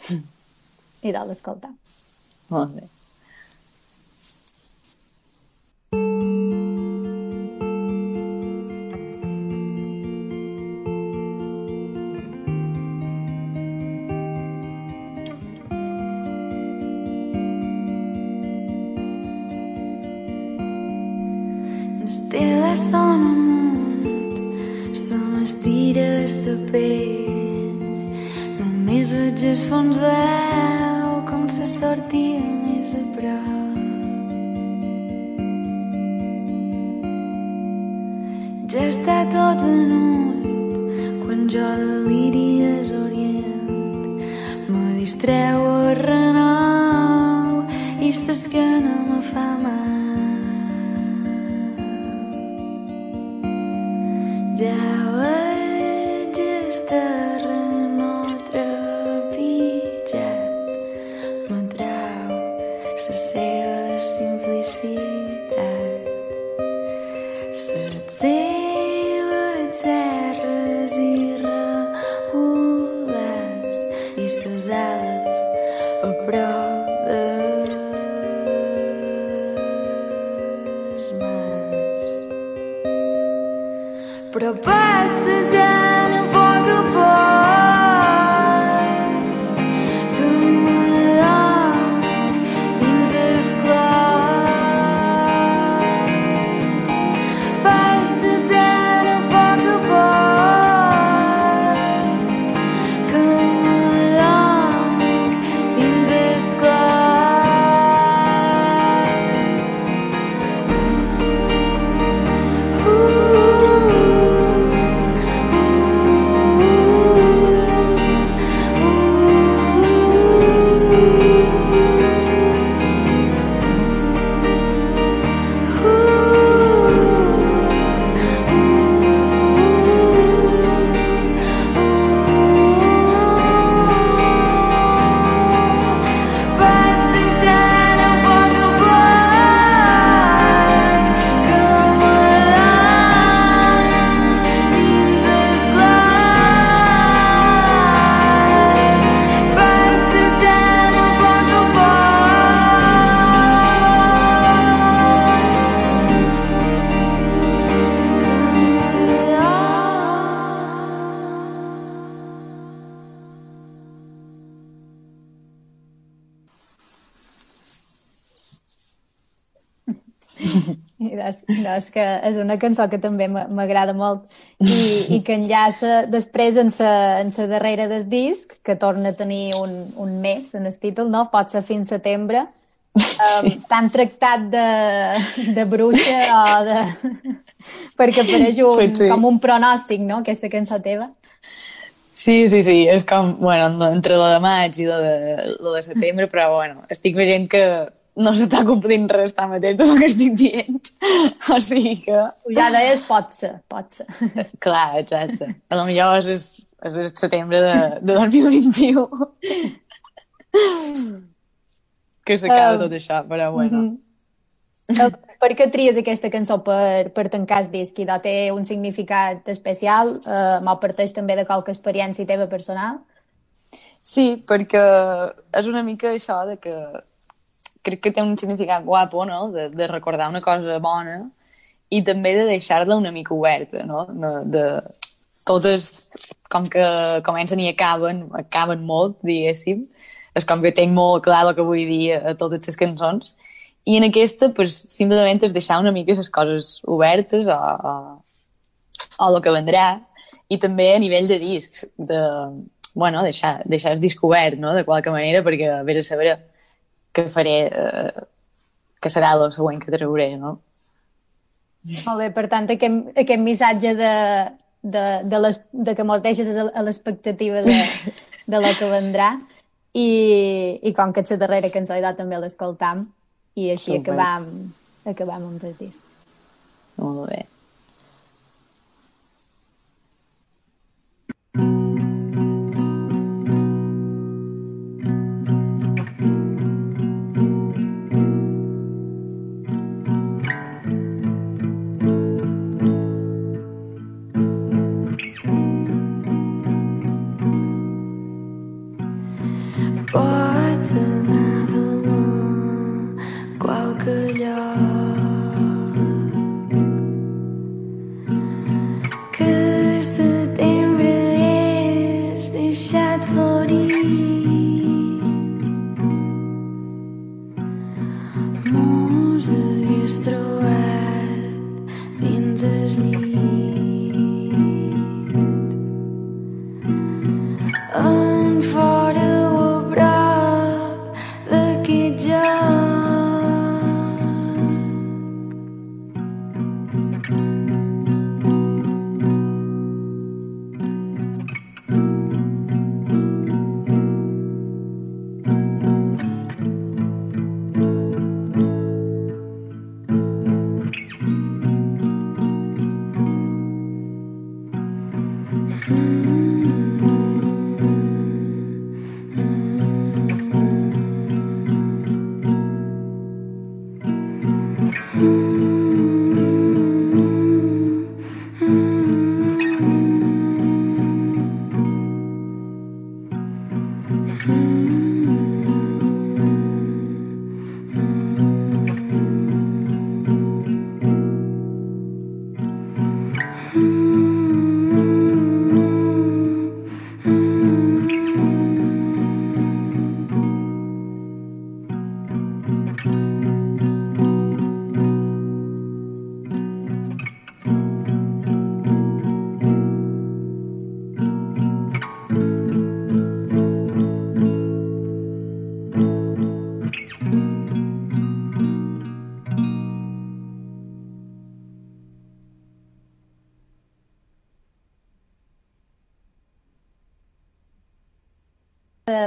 i l'escoltar. Molt bé. M'estira sa pell. Només veig el fons que és una cançó que també m'agrada molt i, i que enllaça després en sa, en sa darrera del disc, que torna a tenir un, un mes en el títol, no? pot ser fins setembre, um, sí. tan tractat de, de bruixa o de... perquè apareix un, sí, sí. com un pronòstic, no?, aquesta cançó teva. Sí, sí, sí, és com, bueno, entre lo de maig i lo de, lo de setembre, però bueno, estic veient que no s'està complint res tant mateix tot el que estic dient. o sigui que... Ja deies, pot ser, pot ser. Clar, exacte. A lo millor és, és, és el setembre de, de 2021 que s'acaba uh, tot això, però bueno. Uh -huh. Per què tries aquesta cançó per, per tancar el disc? I té un significat especial? Uh, M'ho parteix també de qualque experiència teva personal? Sí, perquè és una mica això de que crec que té un significat guapo, no?, de, de recordar una cosa bona i també de deixar-la una mica oberta, no?, de, de totes, com que comencen i acaben, acaben molt, diguéssim, és com que tinc molt clar el que vull dir a totes les cançons i en aquesta, pues, simplement és deixar una mica les coses obertes o, o, o el que vendrà. I també a nivell de discs, de, bueno, deixar, deixar el disc obert, no?, de qualque manera, perquè a veure saber què faré, eh, que serà el següent que trauré, no? Molt bé, per tant, aquest, aquest missatge de, de, de, les, de que mos deixes a l'expectativa de, de lo que vendrà i, i com que ets la darrera cançó també l'escoltam, i així Super. acabam, acabam amb el disc. Molt bé.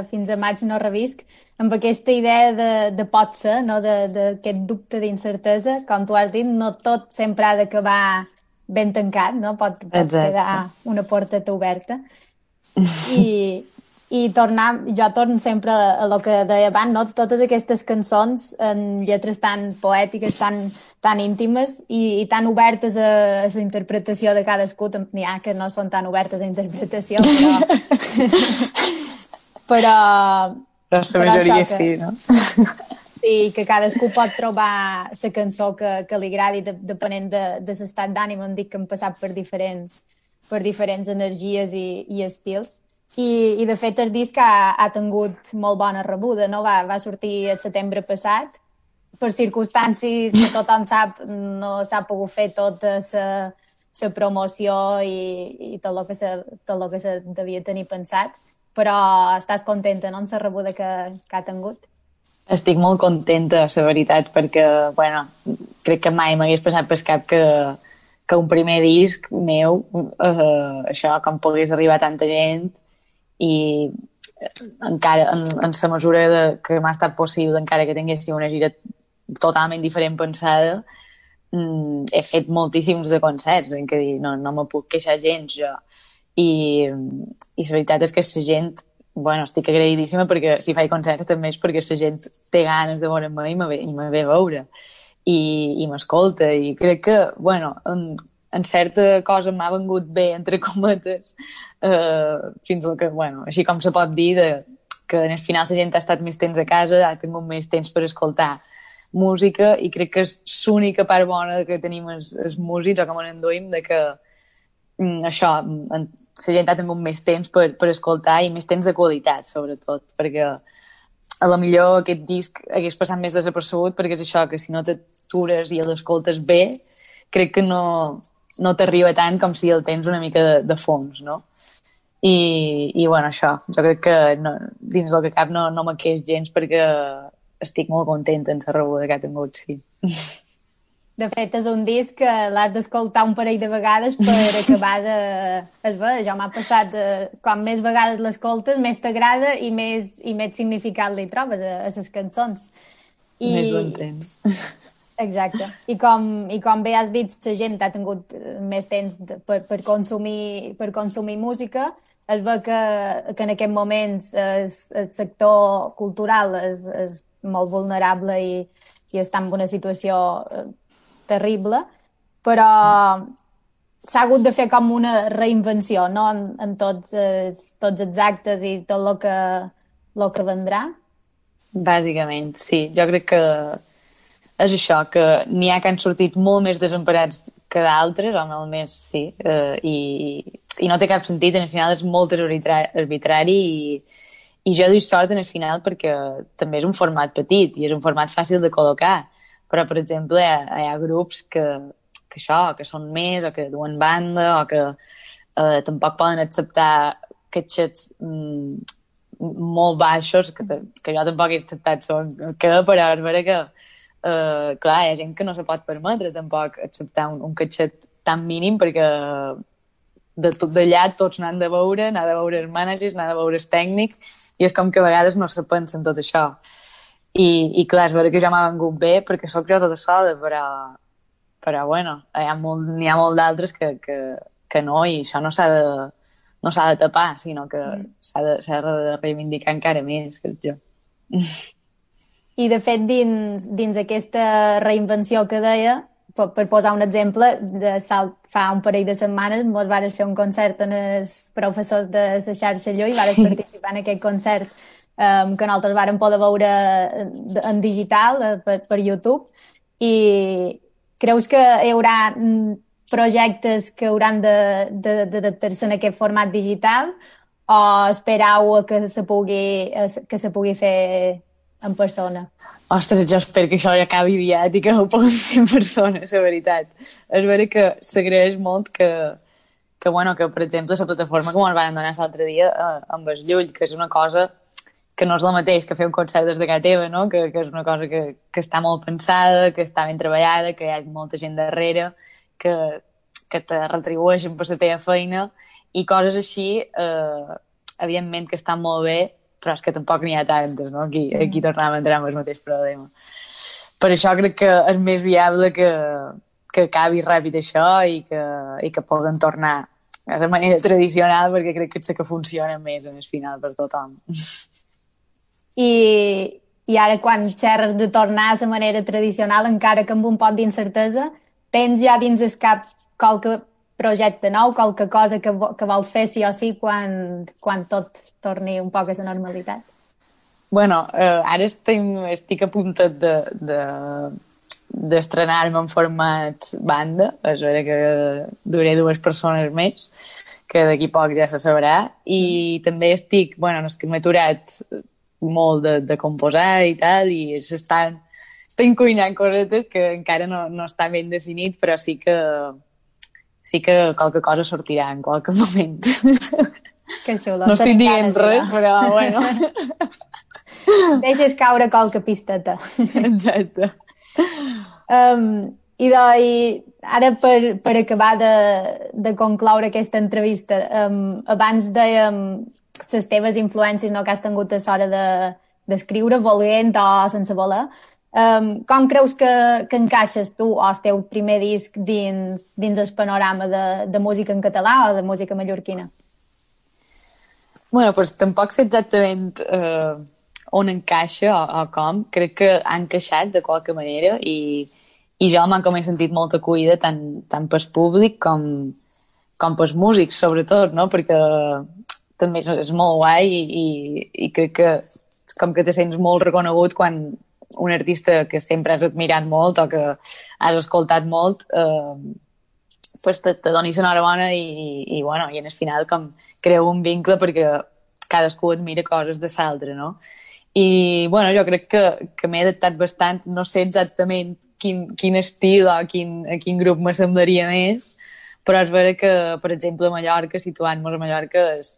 Fins a maig no revisc, amb aquesta idea de, de pot ser, no? d'aquest dubte d'incertesa, com tu has dit, no tot sempre ha d'acabar ben tancat, no? pot, pot quedar una porteta oberta. I, i tornar, jo torno sempre a, lo que deia abans, no? totes aquestes cançons en lletres tan poètiques, tan, tan íntimes i, i tan obertes a, a la interpretació de cadascú, n'hi ha que no són tan obertes a interpretació, però, però... Però la majoria que, sí, no? Sí, que cadascú pot trobar la cançó que, que li agradi de, depenent de, de l'estat d'ànim. Em dic que hem passat per diferents, per diferents energies i, i estils. I, I, de fet, el disc ha, ha tingut molt bona rebuda, no? Va, va sortir el setembre passat per circumstàncies que tothom sap, no s'ha pogut fer tota la, la promoció i, i tot el que se, tot el que se devia tenir pensat, però estàs contenta, no?, amb la rebuda que, que ha tingut? Estic molt contenta, la veritat, perquè, bueno, crec que mai m'hagués passat per cap que, que un primer disc meu, eh, això, com pogués arribar a tanta gent i encara en, en la mesura de, que m'ha estat possible, encara que tinguéssim una gira totalment diferent pensada, mm, he fet moltíssims de concerts, en què dir, no, no me puc queixar gens jo. I, I la veritat és que la gent, bueno, estic agraïdíssima perquè si faig concerts també és perquè la gent té ganes de veure'm i me ve, i me ve veure. I, i m'escolta i crec que, bueno, en, en certa cosa m'ha vengut bé, entre cometes, eh, fins al que, bueno, així com se pot dir, de, que en el final la gent ha estat més temps a casa, ha tingut més temps per escoltar música i crec que és l'única part bona que tenim els, els músics, o com en enduïm, de que mm, això, en, la gent ha tingut més temps per, per escoltar i més temps de qualitat, sobretot, perquè a la millor aquest disc hagués passat més desapercebut perquè és això, que si no t'atures i l'escoltes bé, crec que no, no t'arriba tant com si el tens una mica de, de fons, no? I, i bueno, això, jo crec que no, dins del que cap no, no me queix gens perquè estic molt contenta en la rebuda que ha tingut, sí. De fet, és un disc que l'has d'escoltar un parell de vegades per acabar de... Es ve, ja m'ha passat, de... quan més vegades l'escoltes, més t'agrada i més, i més significat li trobes a, a les cançons. I... Més ho entens. Exacte. I com, I com bé has dit, la gent ha tingut més temps de, per, per, consumir, per consumir música, es ve que, que en aquest moments el, el sector cultural és, és molt vulnerable i, i està en una situació eh, terrible, però s'ha hagut de fer com una reinvenció no? en, en tots, els, tots els actes i tot el que, el que vendrà. Bàsicament, sí. Jo crec que és això, que n'hi ha que han sortit molt més desemparats que d'altres, o almenys sí, eh, i, i no té cap sentit, en el final és molt arbitrari i, i jo doy sort en el final perquè també és un format petit i és un format fàcil de col·locar però, per exemple, hi ha, hi ha grups que, que això, que són més, o que duen banda, o que eh, tampoc poden acceptar catxets mm, molt baixos, que, que jo tampoc he acceptat, són, que, però és vera que, eh, clar, hi ha gent que no se pot permetre tampoc acceptar un, un catxet tan mínim perquè de tot d'allà tots n'han de veure, n'ha de veure els managers, n'ha de veure els tècnics, i és com que a vegades no se pensa en tot això. I, i clar, és vera que ja m'ha vengut bé perquè sóc jo tota sola, però, però bueno, hi ha molt, n'hi ha molt d'altres que, que, que no, i això no s'ha de, no s'ha de tapar, sinó que mm. s'ha de, de reivindicar encara més, que jo. I, de fet, dins, dins aquesta reinvenció que deia, per, per posar un exemple, de salt, fa un parell de setmanes ens vares fer un concert en els professors de la xarxa Llull, vares participar en aquest concert um, que nosaltres vàrem poder veure en digital eh, per, per YouTube i creus que hi haurà mm, projectes que hauran d'adaptar-se en aquest format digital o esperau que se pugui, que se pugui fer en persona? Ostres, jo espero que això ja acabi aviat i que ho puguin fer en persona, la veritat. És vera que s'agraeix molt que, que, bueno, que, per exemple, la plataforma com ens van donar l'altre dia eh, amb el Llull, que és una cosa que no és el mateix que fer un concert des de casa teva, no? que, que és una cosa que, que està molt pensada, que està ben treballada, que hi ha molta gent darrere, que, que te retribueixen per la teva feina, i coses així, eh, evidentment que estan molt bé, però és que tampoc n'hi ha tantes, no? Aquí, aquí tornem a entrar en el mateix problema. Per això crec que és més viable que, que acabi ràpid això i que, i que puguen tornar a la manera tradicional perquè crec que és que funciona més en el final per tothom. I, i ara quan xerres de tornar a la manera tradicional, encara que amb un pot d'incertesa, tens ja dins el cap qualque projecte nou, qualque cosa que, que vols fer sí o sí quan, quan tot torni un poc a la normalitat? Bueno, eh, ara estic, estic a punt de, de, d'estrenar-me en format banda, és vera que duré dues persones més, que d'aquí poc ja se sabrà, i també estic, bueno, no és que m'he aturat molt de, de composar i tal, i s'estan estem cuinant cosetes que encara no, no està ben definit, però sí que sí que qualque cosa sortirà en qualque moment. Que xulo. No estic dient res, però bueno. Deixes caure qualque pisteta. Exacte. Um, I, de, I ara, per, per acabar de, de concloure aquesta entrevista, um, abans dèiem les teves influències no, que has tingut a l'hora de d'escriure, volent o sense voler. Um, com creus que, que encaixes tu o el teu primer disc dins, dins el panorama de, de música en català o de música mallorquina? Bueno, doncs tampoc sé exactament eh, on encaixa o, o com. Crec que ha encaixat de qualque manera i, i jo m'han com he sentit molta cuida tant, tant pel públic com, com pels músics, sobretot, no? Perquè també és, és molt guai i, i, i crec que com que te sents molt reconegut quan un artista que sempre has admirat molt o que has escoltat molt eh, pues te, te doni l'enhorabona i, i, i, bueno, i en el final com creu un vincle perquè cadascú admira coses de l'altre, no? I, bueno, jo crec que, que m'he adaptat bastant, no sé exactament quin, quin estil o quin, a quin grup m'assemblaria més, però és vera que, per exemple, a Mallorca, situant-nos a Mallorca, és,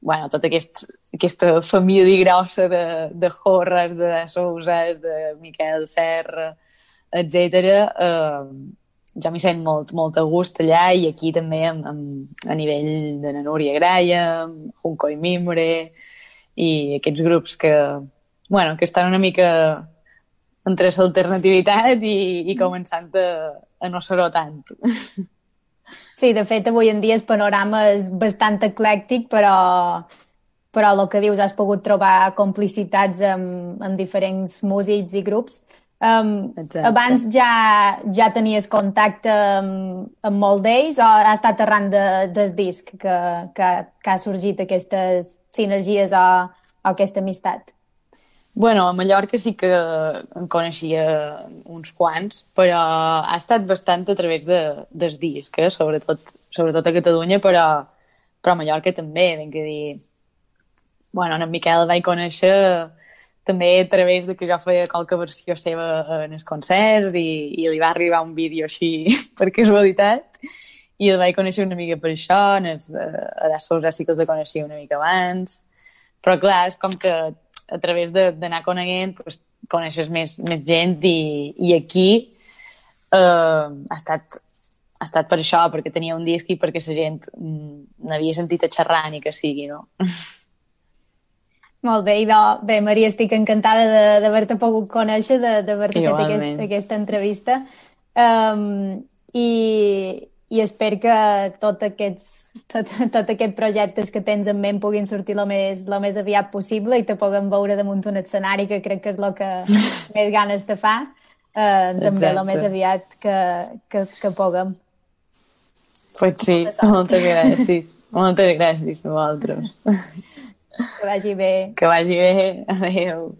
bueno, tota aquest, aquesta família grossa de, de Jorres, de Sousas, de Miquel Serra, etc. Eh, jo m'hi sent molt, molt a gust allà i aquí també amb, amb, a nivell de na Núria Graia, Junco i Mimbre i aquests grups que, bueno, que estan una mica entre l'alternativitat i, i començant a, a no ser-ho tant. Sí, de fet, avui en dia el panorama és bastant eclèctic, però, però el que dius, has pogut trobar complicitats amb, amb diferents músics i grups. Um, Exacte. abans ja, ja tenies contacte amb, amb molt d'ells o ha estat arran de, del disc que, que, que ha sorgit aquestes sinergies o, o aquesta amistat? Bueno, a Mallorca sí que en coneixia uns quants, però ha estat bastant a través de, del disc, eh? sobretot, sobretot a Catalunya, però, però a Mallorca també, ben que dir... Bueno, en Miquel el vaig conèixer també a través de que jo feia qualque versió seva en els concerts i, i li va arribar un vídeo així per casualitat i el vaig conèixer una mica per això, en els, eh, a les Sousa sí que els coneixia una mica abans, però clar, és com que a través de- d'anar coneguent pues, coneixes més, més gent i, i aquí eh, ha, estat, ha estat per això, perquè tenia un disc i perquè la gent mm, n'havia sentit a xerrar ni que sigui, no? Molt bé, idò. Bé, Maria, estic encantada d'haver-te pogut conèixer, de- d'haver-te fet aquest, aquesta entrevista. Um, i, I espero que tot aquests, tot, tot aquest projectes que tens en ment puguin sortir el més, lo més aviat possible i te puguem veure damunt un escenari, que crec que és el que més ganes te fa. Uh, també el més aviat que, que, que puguem. Pues sí, moltes gràcies. Moltes gràcies a vosaltres. Que vagi bé. Que vagi bé. Adéu.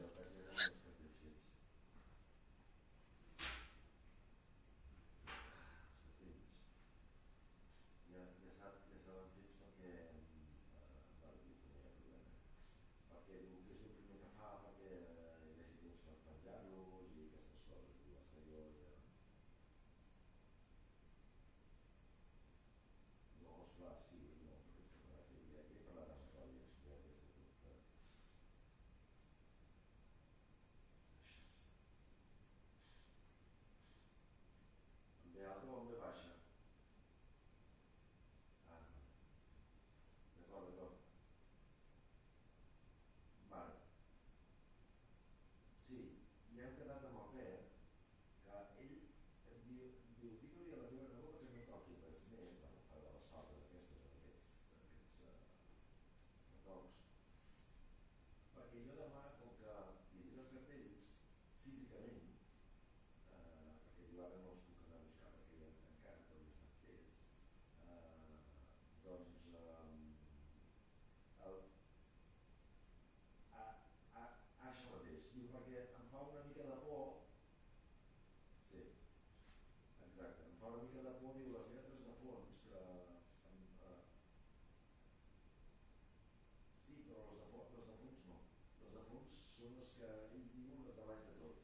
les que ell diu les de baix de tot.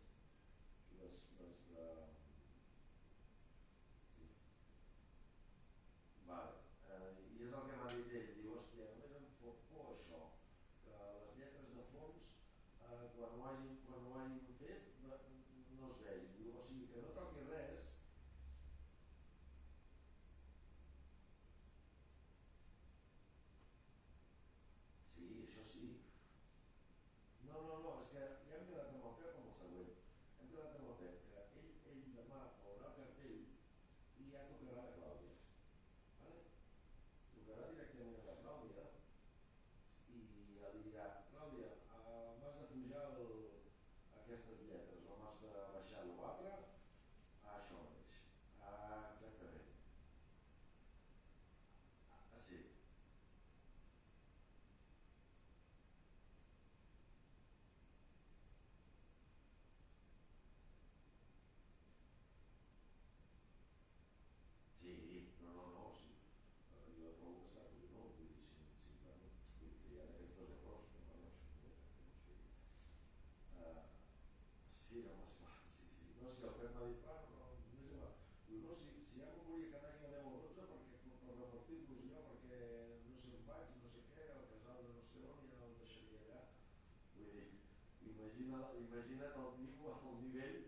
Les, les de... Sí. Vale. Eh, I és el que m'ha dit ell. Diu, hòstia, només em fa por això, que les lletres de fons, eh, quan, ho hagin, quan ho hagin fet, no, no es vegin. Diu, o sigui, que no toqui res, Sí, això sí, No, no, no, és que No, el Pep m'ha dit, bueno, no, no igual. Diu, no, si, si ja m'ho volia quedar jo 10 o 12 perquè, per, repartir-los jo, perquè no sé on vaig, no sé què, el casal de no sé on, ja no el deixaria allà. Vull dir, imagina, imagina't el al nivell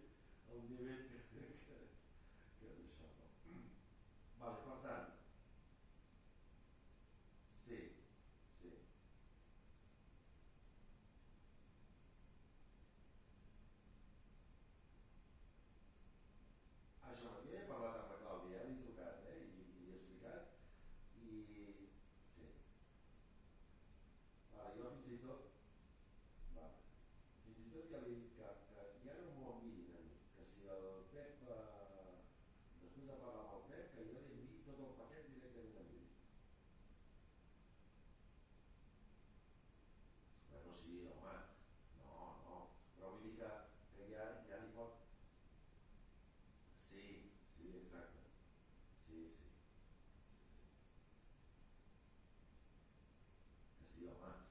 still, huh?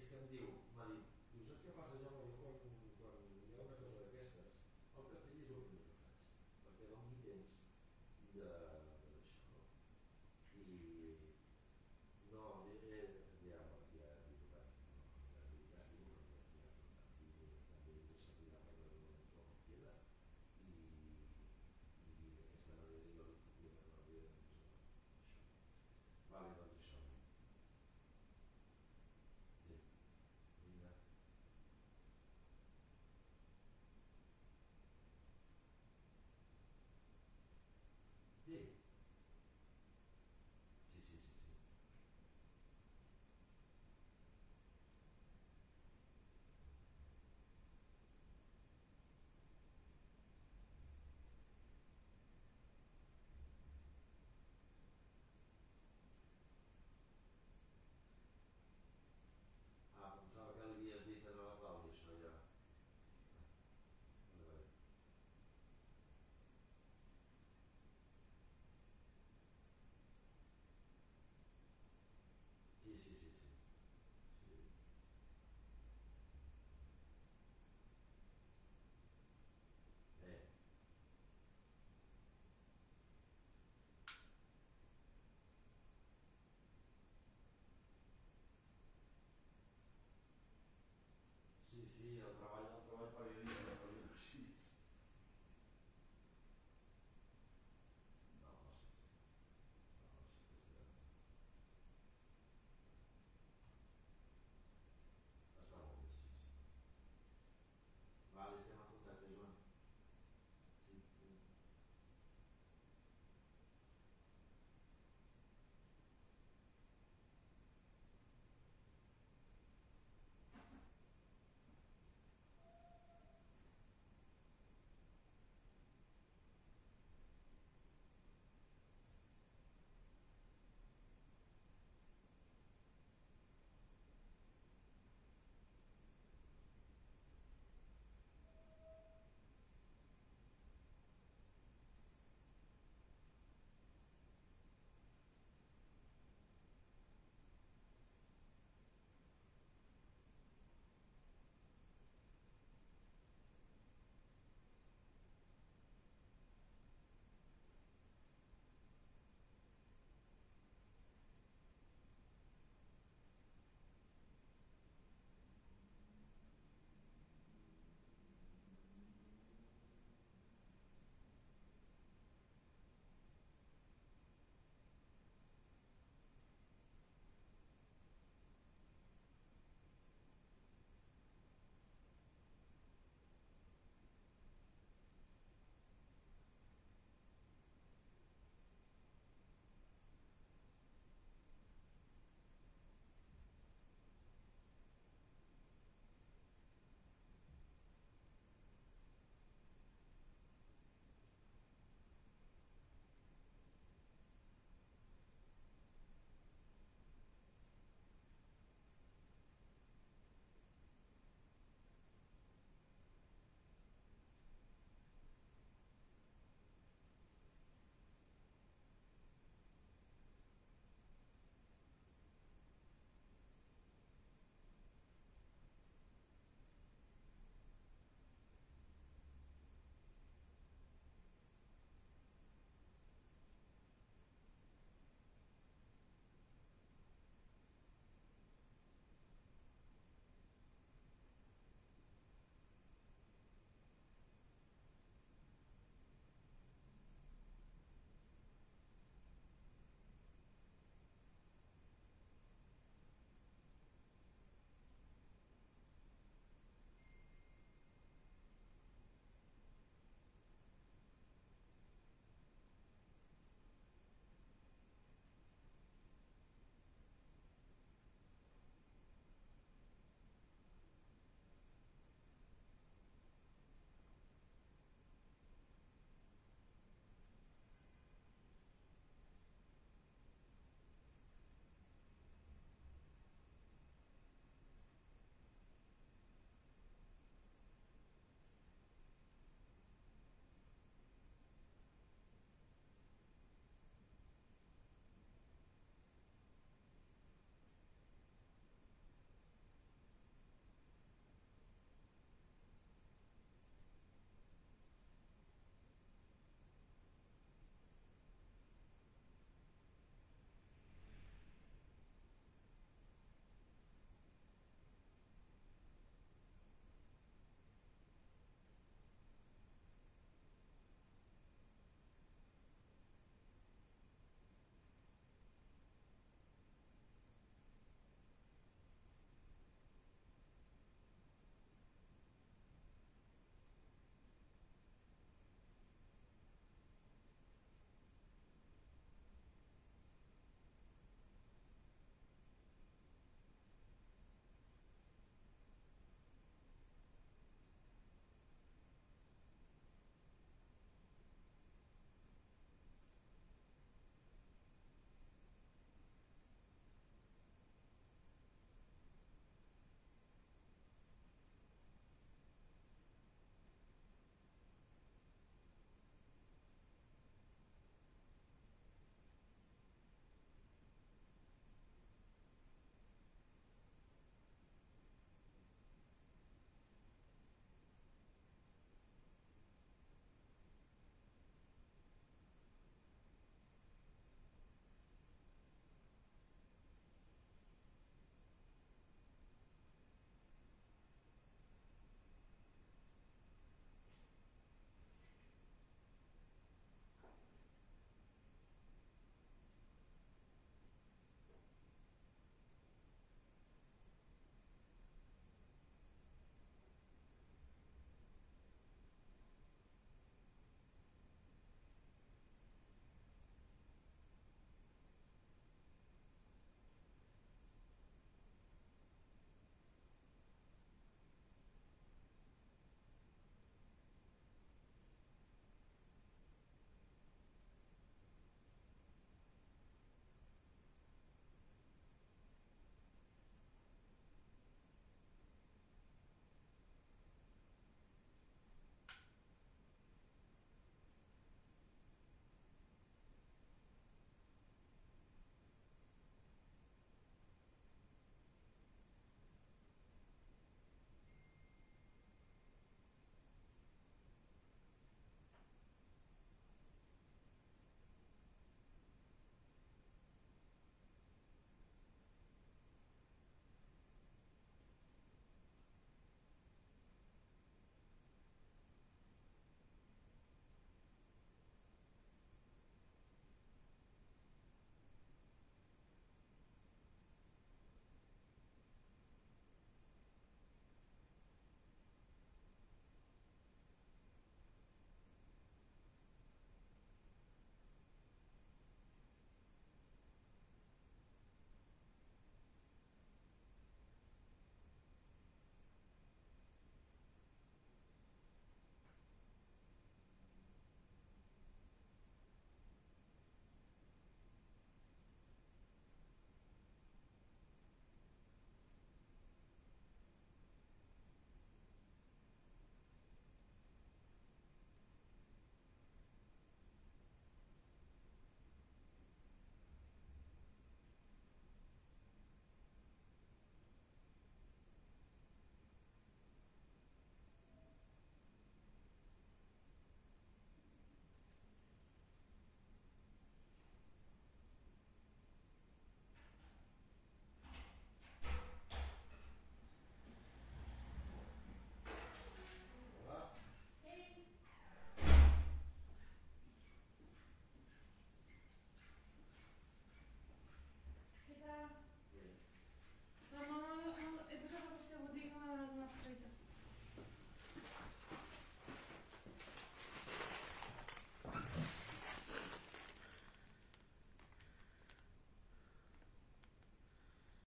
esse ano de ouro.